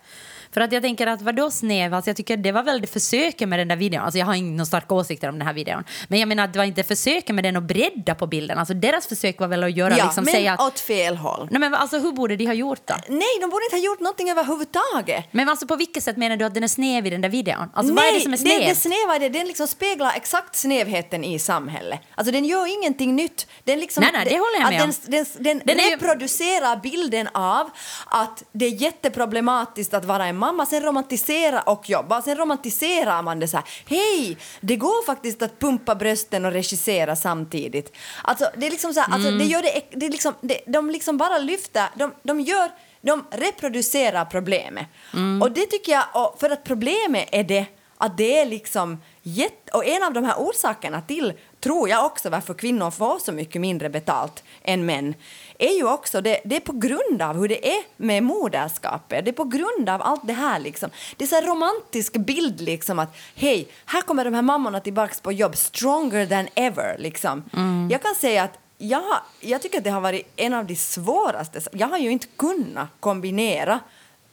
För att jag tänker att vadå snäv, alltså jag tycker det var väl det försöket med den där videon, alltså jag har några starka åsikter om den här videon, men jag menar att det var inte försöket med den att bredda på bilden, alltså deras försök var väl att göra ja, liksom men säga att, åt fel håll. nej men alltså hur borde de ha gjort då? Nej, de borde inte ha gjort någonting överhuvudtaget. Men alltså på vilket sätt menar du att den är snäv i den där videon? Alltså vad är det som är det, snävt? det snäva är det, den liksom speglar exakt snävheten i samhället. Alltså den gör ingenting nytt. Den liksom, Nej, nej, det håller jag med den, om. Den, den, Den ju- reproducerar bilden av att det är jätteproblematiskt att vara en mamma. Sen romantisera och jobba. Sen romantiserar man det så här. Hej, det går faktiskt att pumpa brösten och regissera samtidigt. Alltså det är liksom så här, alltså, Mm. det gör det, det är liksom, det, de liksom bara lyfter, de, de gör de reproducerar problemet. Mm. Och det tycker jag, för att problemet är det att det är liksom jätte, och en av de här orsakerna till, tror jag också, varför kvinnor får så mycket mindre betalt än män, är ju också det, det är på grund av hur det är med moderskapet. Det är på grund av allt det här liksom. Det är så här romantisk bild liksom att hej, här kommer de här mammorna tillbaks på jobb, stronger than ever liksom. Jag kan säga att jag, jag tycker att det har varit en av de svåraste. Jag har ju inte kunnat kombinera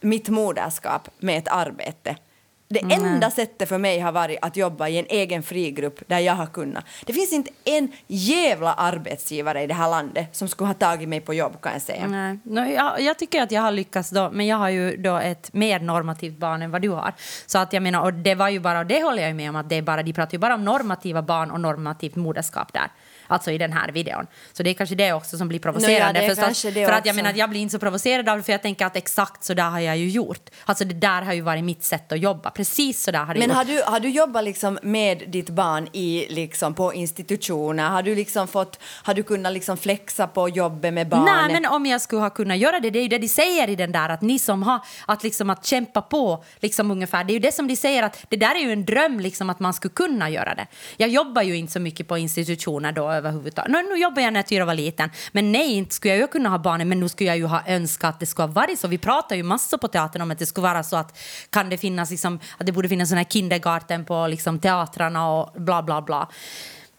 mitt moderskap med ett arbete Det enda sättet för mig har varit att jobba i en egen frigrupp där jag har kunnat. Det finns inte en jävla arbetsgivare i det här landet som skulle ha tagit mig på jobb kan jag säga. Nej. No, jag, jag tycker att jag har lyckats då, men jag har ju då ett mer normativt barn än vad du har. Så att jag menar, och det var ju bara, och det håller jag med om, att det bara, de pratar ju bara om normativa barn och normativt moderskap där. Alltså i den här videon. Så det är kanske det också som blir provocerande. det är för så, kanske det för att jag menar, jag blir inte så provocerad av det, för jag tänker att exakt så där har jag ju gjort. Alltså det där har ju varit mitt sätt att jobba. Precis så där har det Men gjort. har du, har du jobbat liksom med ditt barn i, liksom, på institutioner? Har du, liksom fått, har du kunnat liksom flexa på jobbet med barnet? Nej, men om jag skulle ha kunnat göra det, det är ju det de säger i den där att ni som har, att liksom att kämpa på liksom ungefär, det är ju det som de säger att det där är ju en dröm liksom att man skulle kunna göra det. Jag jobbar ju inte så mycket på institutioner då överhuvudtaget. Nu, nu jobbar jag när Tyra var liten, men nej, inte skulle jag ju kunna ha barnen, men nu skulle jag ju ha önskat att det skulle ha varit så. Vi pratar ju massor på teatern om att det skulle vara så att kan det finnas liksom, att det borde finnas sån här kindergarten på liksom teatrarna och bla bla bla.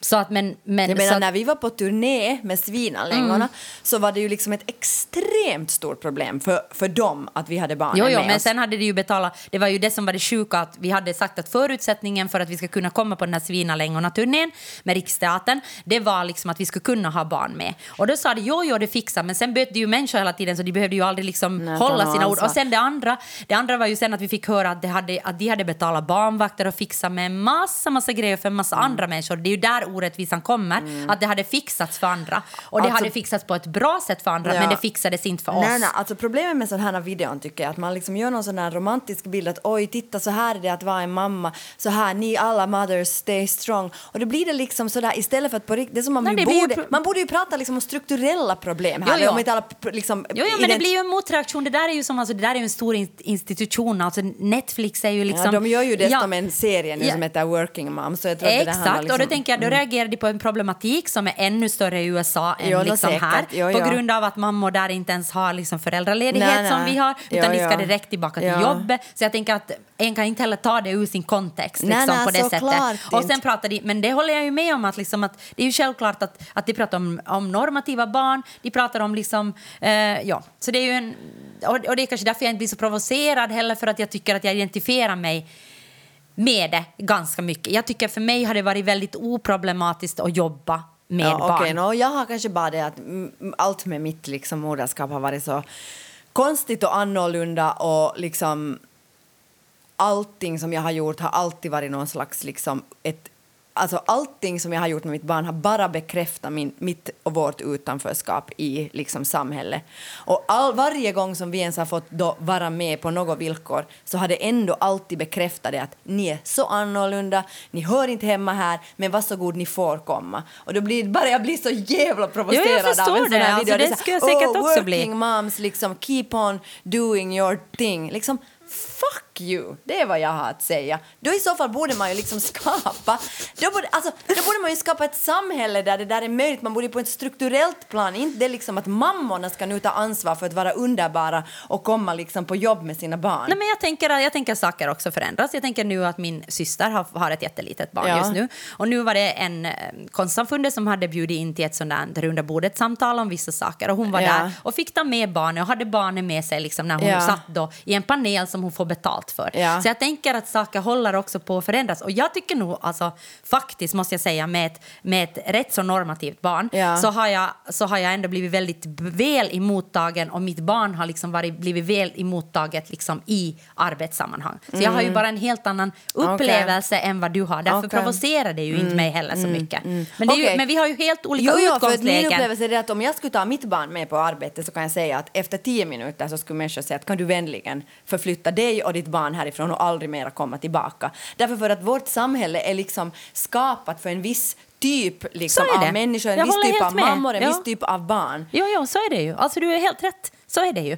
Så att men, men Jag menar, att, när vi var på turné med Svinanlängorna Mm. så var det ju liksom ett extremt stort problem för, för dem att vi hade barnen Jo, jo, med men oss. sen hade det ju betalat, det var ju det som var det sjuka att vi hade sagt att förutsättningen för att vi ska kunna komma på den här Svinalängorna-turnén med Riksteatern, det var liksom att vi skulle kunna ha barn med. Och då sa de jo, jo, det fixar, men sen bytte ju människor hela tiden så de behövde ju aldrig liksom Nej, hålla sina ord. Och sen det andra, det andra var ju sen att vi fick höra att, det hade, att de hade betalat barnvakter och fixat med massa, massa grejer för en massa Mm. andra människor. Det är ju där orättvisan kommer, att det hade fixats för andra. Och det Alltså- hade fixats på ett bra sätt för andra, Ja. men det fixades inte för oss. Nej, nej, alltså problemet med sådana här videon tycker jag att man liksom gör någon sån här romantisk bild att oj, titta så här är det att vara en mamma, så här, ni alla mothers stay strong. Och då blir det liksom sådär istället för att på riktigt, det som om Nej, ju borde, pro- man borde ju prata liksom om strukturella problem här, Jo, jo. om inte alla liksom... Jo, jo men det blir ju en motreaktion. Det där är ju som alltså, det där är ju en stor in- institution. Alltså, Netflix är ju liksom... ja, de gör ju dessutom Ja. en serie nu Ja. som heter Working Mom. Så jag tror att det där Exakt, handlar och då liksom- tänker jag, då reagerar de på en problematik som är ännu större i USA än Jo, liksom här. Jo, på ja. grund av att mammor där inte ens har liksom föräldraledighet Nej, som nej. vi har, Jo, utan de ska direkt tillbaka till jobbet. Så jag tänker att en kan inte heller ta det ur sin kontext Nej, liksom, på det sättet. Och sen pratar de, men det håller jag ju med om att, liksom att det är ju självklart att, att de pratar om, om normativa barn, de pratar om liksom, eh, ja, så det är ju en, och, och det är kanske därför jag inte blir så provocerad heller för att jag tycker att jag identifierar mig med det ganska mycket. Jag tycker för mig har det varit väldigt oproblematiskt att jobba med ja, barn. nå, jag har kanske bara det att allt med mitt liksom, moderskap har varit så konstigt och annorlunda och liksom allting som jag har gjort har alltid varit någon slags liksom ett Alltså allting som jag har gjort med mitt barn har bara bekräftat min, mitt och vårt utanförskap i liksom samhället. Och all, varje gång som vi ens har fått vara med på något villkor så har det ändå alltid bekräftat det att ni är så annorlunda, ni hör inte hemma här, men varsågod, ni får komma. Och då blir bara jag blir så jävla provocerad förstår av en sån det. här Alltså, video. det är så skulle jag säkert "Oh, också bli." working moms, liksom keep on doing your thing. Liksom, fuck you! Det är vad jag har att säga. Då i så fall borde man ju liksom skapa, då borde, alltså, då borde man ju skapa ett samhälle där det där är möjligt. Man borde på ett strukturellt plan, inte det liksom att mammorna ska nu ta ansvar för att vara underbara och komma liksom på jobb med sina barn. Nej, men jag, tänker, jag tänker att saker också förändras. Jag tänker nu att min syster har, har ett jättelitet barn Ja. just nu. Och nu var det en eh, konstsamfundet som hade bjudit in till ett sånt där runda bordet-samtal om vissa saker. Och hon var Ja. där och fick ta med barnen och hade barnen med sig liksom, när hon Ja. satt då i en panel som hon får betalt för. Ja. Så jag tänker att saker håller också på att förändras. Och jag tycker nog, alltså, faktiskt måste jag säga, med ett, med ett rätt så normativt barn Ja. så, har jag, så har jag ändå blivit väldigt väl emottagen och mitt barn har liksom varit, blivit väl emottaget liksom i arbetssammanhang. Så jag har ju bara en helt annan upplevelse än vad du har. Därför Mm. Mm. provocerar det ju inte mig heller så mycket. Men, det är ju, men vi har ju helt olika Jo, jo, att min utgångslägen. upplevelse är att om jag skulle ta mitt barn med på arbetet så kan jag säga att efter tio minuter så skulle människor säga att kan du vänligen förflytta dig och ditt barn härifrån och aldrig mera komma tillbaka. Därför för att vårt samhälle är liksom skapat för en viss typ liksom, av människor, en Jag viss typ av med. mammor, en Ja. viss typ av barn. Jo, jo, så är det ju. Alltså, du är helt rätt. Så är det ju.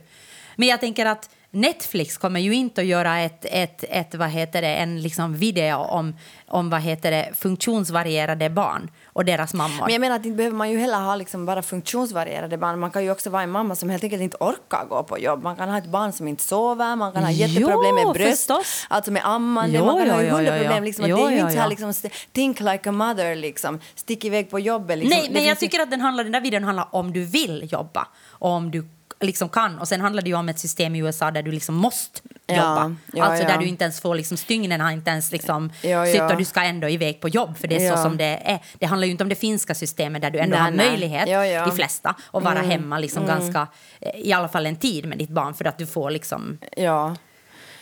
Men jag tänker att Netflix kommer ju inte att göra ett, ett, ett, vad heter det, en liksom video om, om vad heter det, funktionsvarierade barn och deras mammor. Men jag menar att inte behöver man ju heller ha liksom bara funktionsvarierade barn. Man kan ju också vara en mamma som helt enkelt inte orkar gå på jobb. Man kan ha ett barn som inte sover, man kan ha jätteproblem med bröst, förstås. alltså med ammande, Jo, man kan jo, ha ju hundra problem. Liksom, Jo, det är ju inte så här liksom, think like a mother, liksom, stick iväg på jobbet. Liksom. Nej, men jag tycker att den, handlar, den där videon handlar om du vill jobba och om du liksom kan. Och sen handlar det ju om ett system i USA där du liksom måste jobba. ja, alltså ja. där du inte ens får liksom stygnen har inte ens liksom Ja, och du ska ändå iväg på jobb för det är så som det är. Det handlar ju inte om det finska systemet där du ändå Nej, har nej. möjlighet, de flesta, att vara Mm. hemma liksom ganska, eh, i alla fall en tid med ditt barn för att du får liksom Ja.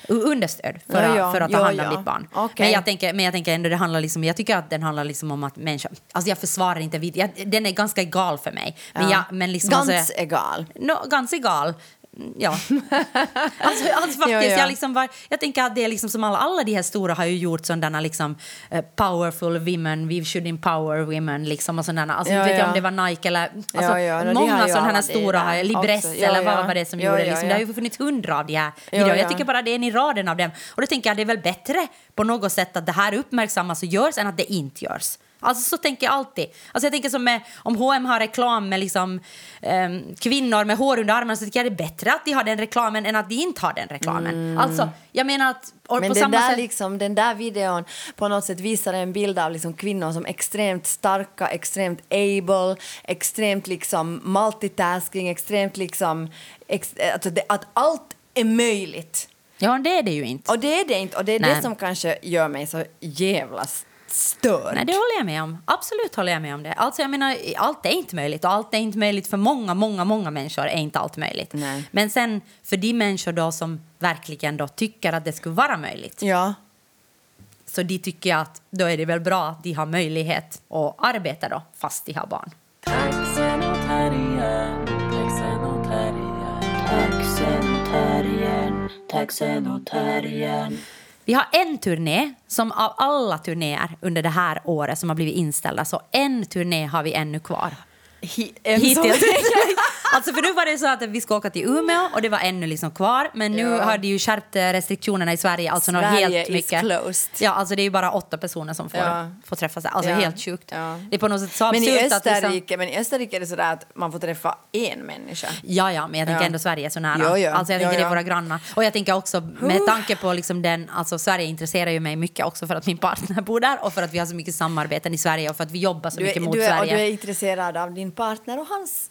Understöd för, Ja, att, ja. för att ta Ja, hand om ditt barn. Okej. Men, jag tänker, men jag tänker ändå det handlar liksom, jag tycker att den handlar liksom om att människor, alltså jag försvarar inte jag, den är ganska egal för mig. Men, jag, men liksom, Gans alltså, egal. No, ganska egal. Ja. alltså, alltså faktiskt, Ja, ja. Jag, liksom var, jag tänker att det är liksom som alla, alla de här stora har ju gjort sådana liksom eh, powerful women, we should empower women liksom och sådana. Alltså, Ja, vet jag ja. om det var Nike eller alltså, många sådana här stora, har- Libress eller vad var det som gjorde liksom. Det har ju funnits hundra av de här videorna. ja. Jag tycker bara det är en i raden av dem. Och då tänker jag att det är väl bättre på något sätt att det här uppmärksammas och görs än att det inte görs. Alltså så tänker jag alltid. Alltså jag tänker som med, om H&M har reklam med liksom, ehm, kvinnor med hår under armarna så tycker jag det är bättre att de har den reklamen än att de inte har den reklamen. Alltså, jag menar att... Men på den samma där, sätt, liksom, den där videon på något sätt visar en bild av liksom kvinnor som extremt starka, extremt able, extremt liksom multitasking, extremt liksom... Ex, alltså det, att allt är möjligt. Ja, det är det ju inte. Och det är det inte. Och det är Nej. det som kanske gör mig så jävla störd. Nej, det håller jag med om. Absolut håller jag med om det. Alltså, jag menar, allt är inte möjligt och allt är inte möjligt för många, många, många människor är inte allt möjligt. Nej. Men sen för de människor då som verkligen då tycker att det skulle vara möjligt Ja. så de tycker jag att då är det väl bra att de har möjlighet att arbeta då fast de har barn. Taxen och terriern, taxen och terriern, Vi har en turné som av alla turnéer under det här året som har blivit inställda så en turné har vi ännu kvar. Hi, Hittills. alltså för nu var det så att vi ska åka till Umeå och det var ännu liksom kvar. Men nu Ja. har de ju skärpt eh, restriktionerna i Sverige. Alltså Sverige helt is mycket. closed. Ja, alltså det är ju bara åtta personer som får, Ja. får träffas. Alltså Ja. helt sjukt. Ja. Det är på något sätt så Men i, liksom, Österrike, men i Österrike är det sådär att man får träffa en människa. Ja, ja, men jag tänker ändå Sverige är så nära. Ja, ja. Alltså jag tänker Ja, det är våra grannar. Och jag tänker också med tanke på liksom den, alltså Sverige intresserar ju mig mycket också för att min partner bor där och för att vi har så mycket samarbeten i Sverige och för att vi jobbar så Du är, mycket mot du är, och Sverige. du är intresserad av din partner och hans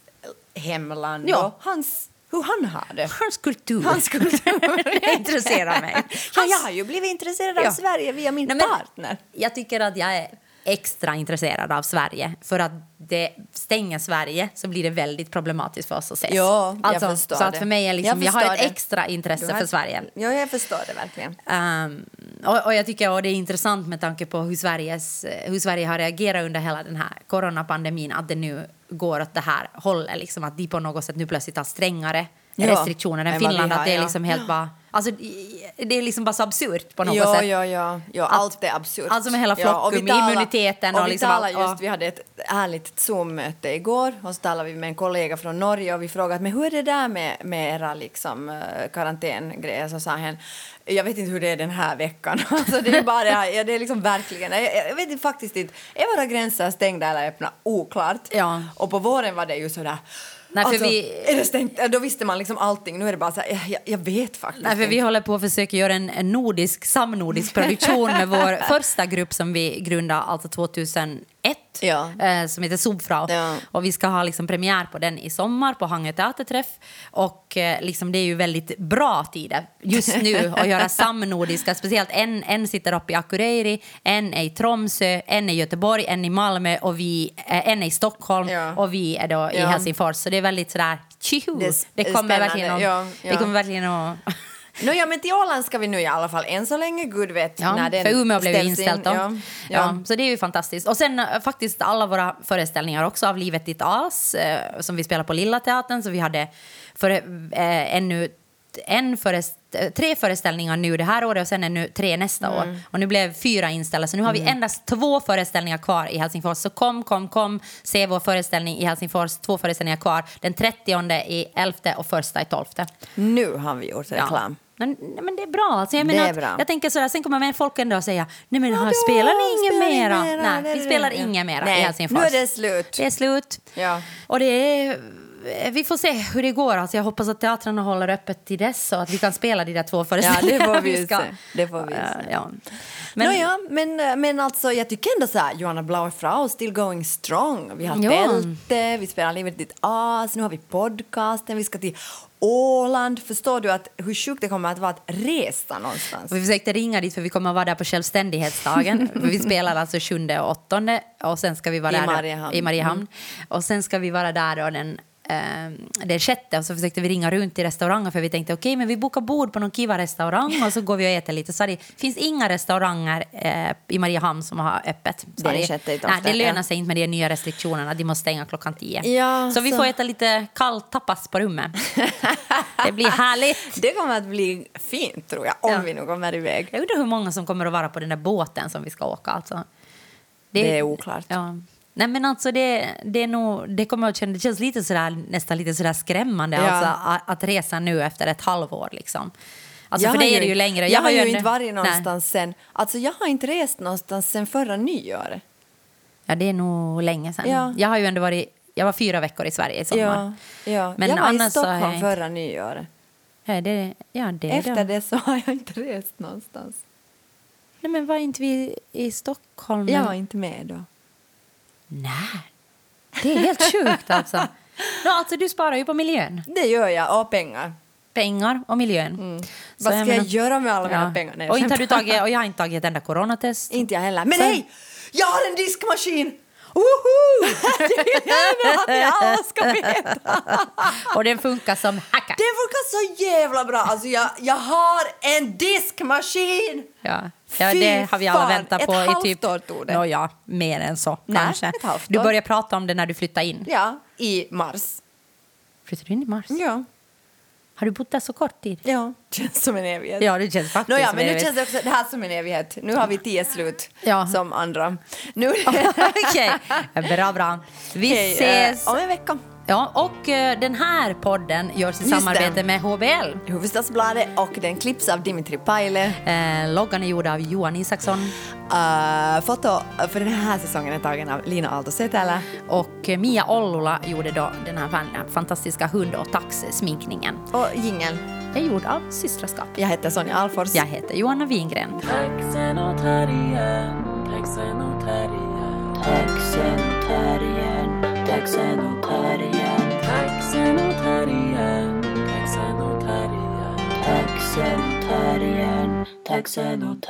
hemland Ja. och hans, hur han har det. Hans kultur. Hans kultur. det intresserar mig. Ja, jag har ju blivit intresserad av Ja. Sverige via min Nej, partner. Jag tycker att jag är extra intresserad av Sverige. För att det stänger Sverige så blir det väldigt problematiskt för oss att ses. Ja, jag alltså, förstår Så att för mig är liksom, Jag jag, har ett det. extra intresse har- för Sverige. Ja, jag förstår det verkligen. Ehm, och, och jag tycker att det är intressant med tanke på hur, Sveriges, hur Sverige har reagerat under hela den här coronapandemin att det nu går åt det här hållet, liksom att de på något sätt nu plötsligt har strängare Ja, restriktioner än Finland. har, att det är ja. liksom helt bara, alltså, det är liksom bara så absurt på något Ja, sätt. ja, ja, ja. Allt är absurt. alltså med hela och vi flockum, talar- immuniteten och, och vi liksom talar allt, just, ja. Vi hade ett härligt Zoom-möte igår och så talade vi med en kollega från Norge och vi frågade men hur är det där med, med era liksom, eh, karantängrejer? Så sa han jag vet inte hur det är den här veckan. Alltså det är bara, ja, det är liksom verkligen, jag, jag vet faktiskt inte, är våra gränser stängda eller öppna? Oklart. Ja. Och på våren var det ju sådär, Nej, för alltså, vi- är det stängt? Då visste man liksom allting, nu är det bara så här, jag, jag vet faktiskt Nej, för vi håller på att försöka göra en, nordisk, samnordisk produktion med vår första grupp som vi grundade alltså 2001. Ja. Eh, som heter Subfrau. Ja. Och vi ska ha liksom premiär på den i sommar på Hangö teaterträff. Och eh, liksom det är ju väldigt bra tider just nu att göra samnordiska. Speciellt en, en sitter uppe i Akureyri, en är i Tromsö, en är i Göteborg, en i Malmö och vi, eh, en är i Stockholm Ja. och vi är då i. Helsingfors. Så det är väldigt sådär tjoho! Det Det, kommer verkligen att... Det kommer verkligen att... No, ja, men till Åland ska vi nu i alla fall än så länge, gud vet Ja, när den för Umeå blev ju in. inställt då. Ja, Ja. ja. så det är ju fantastiskt. Och sen eh, faktiskt alla våra föreställningar också av Livet ditt as eh, som vi spelar på Lilla Teatern. Så vi hade för, eh, ännu en förest, eh, tre föreställningar nu det här året och sen ännu tre nästa Mm. år. Och nu blev fyra inställda så nu har vi endast två föreställningar kvar i Helsingfors. Så kom, kom, kom, se vår föreställning i Helsingfors. Två föreställningar kvar. Den 30 i 11 och första i 12. Nu har vi gjort reklam. Men, nej, men det är bra. Alltså, jag menar bra. Jag tänker sådär, sen kommer med folk ändå och säga nej men här spelar ni inget mera? mera? Nej, är vi spelar Ja. inget mera Nej, i Helsingfors. nu är det slut. Det är slut. Ja. Och det är vi får se hur det går. Alltså, jag hoppas att teatrarna håller öppet till dess och att vi kan spela de där två Ja, föreställningarna. det får vi ju ska- se. Det får vi Ja, se. ja. Men, ja, men, men alltså, jag tycker ändå så här, Johanna Blauer still going strong. Vi har Ja. tältet, vi spelar Livet ditt as, nu har vi podcasten, vi ska till Åland. Förstår du att hur sjukt det kommer att vara att resa någonstans? vi försökte ringa dit för vi kommer att vara där på självständighetsdagen. Vi spelar alltså 7 och 8 och sen ska vi vara I där Mariehamn. i Mariehamn. Och sen ska vi vara där då den eh, den sjätte och så försökte vi ringa runt till restauranger för vi tänkte okej men vi bokar bord på någon kiva restaurang och så går vi och äter lite. Så det finns inga restauranger eh, i Mariehamn som har öppet. Det är Så sjätte i nej, det lönar sig inte med de nya restriktionerna. De måste stänga klockan tio. Ja, så vi får äta lite kall tapas på rummet. det blir härligt. Det kommer att bli fint tror jag, om Ja. vi nu kommer iväg. Jag undrar hur många som kommer att vara på den där båten som vi ska åka. Alltså. Det är oklart. Ja. Nej, men alltså det, det, är nog, det, kommer att känna, det känns lite sådär, nästan lite sådär skrämmande Ja. alltså, att, att resa nu efter ett halvår. Liksom. Alltså, Jag för det är det ju längre. Jag, har ju inte varit Nej. någonstans sen... Alltså jag har inte rest någonstans sen förra nyåret. Ja, det är nog länge sedan. Ja. Jag har ju ändå varit... Jag var fyra veckor i Sverige i sommar. Ja, ja. Men jag var i annars har Stockholm jag inte- förra nyåret. Ja, det, ja, det Efter då. det så har jag inte rest någonstans. Nej, men var inte vi i Stockholm? Jag var inte med då. Nej, det är helt sjukt alltså. No, alltså. Du sparar ju på miljön. Det gör jag, och pengar. Pengar och miljön. Så Vad ska jag, menar- göra med alla mina Ja. pengar? Nej, och, inte har du tagit, och jag har inte tagit ett enda coronatest. Inte jag heller. Men Så- hej! Jag har en diskmaskin! Woho! Det jag att ni alla ska veta. Och den funkar som hacka. Den funkar så jävla bra. Alltså jag, jag har en diskmaskin! Ja. Ja, det har vi alla väntat ett på i typ... halvt år tog det. Nå, ja, mer än så Nej, kanske. ett Du år. började prata om det när du flyttade in. Ja, i mars. Flyttade du in i mars? Ja. Har du bott där så kort tid? Ja, känns som en evighet. Ja, det känns faktiskt som men en nu känns det också det här som en evighet. Nu har vi tio slut Ja. som andra. Nu Okej, bra, bra. Vi Hej, eh, ses. om en vecka. Ja, och eh, den här podden görs i Just samarbete det. med HBL. Hufvudstadsbladet och den klipps av Dimitri Paile. Eh, loggan är gjord av Johan Isaksson Uh, foto för den här säsongen är tagen av Lina Aalto Setälä. och eh, Mia Ollula gjorde då den här fan- fantastiska hund och tax-sminkningen. Och jingel. är gjord av Systraskap. Jag heter Sonja Alfors. Jag heter Johanna Wingren. Taxen och terriern, taxen och terriern, taxen och terriern, taxen och terriern, taxen och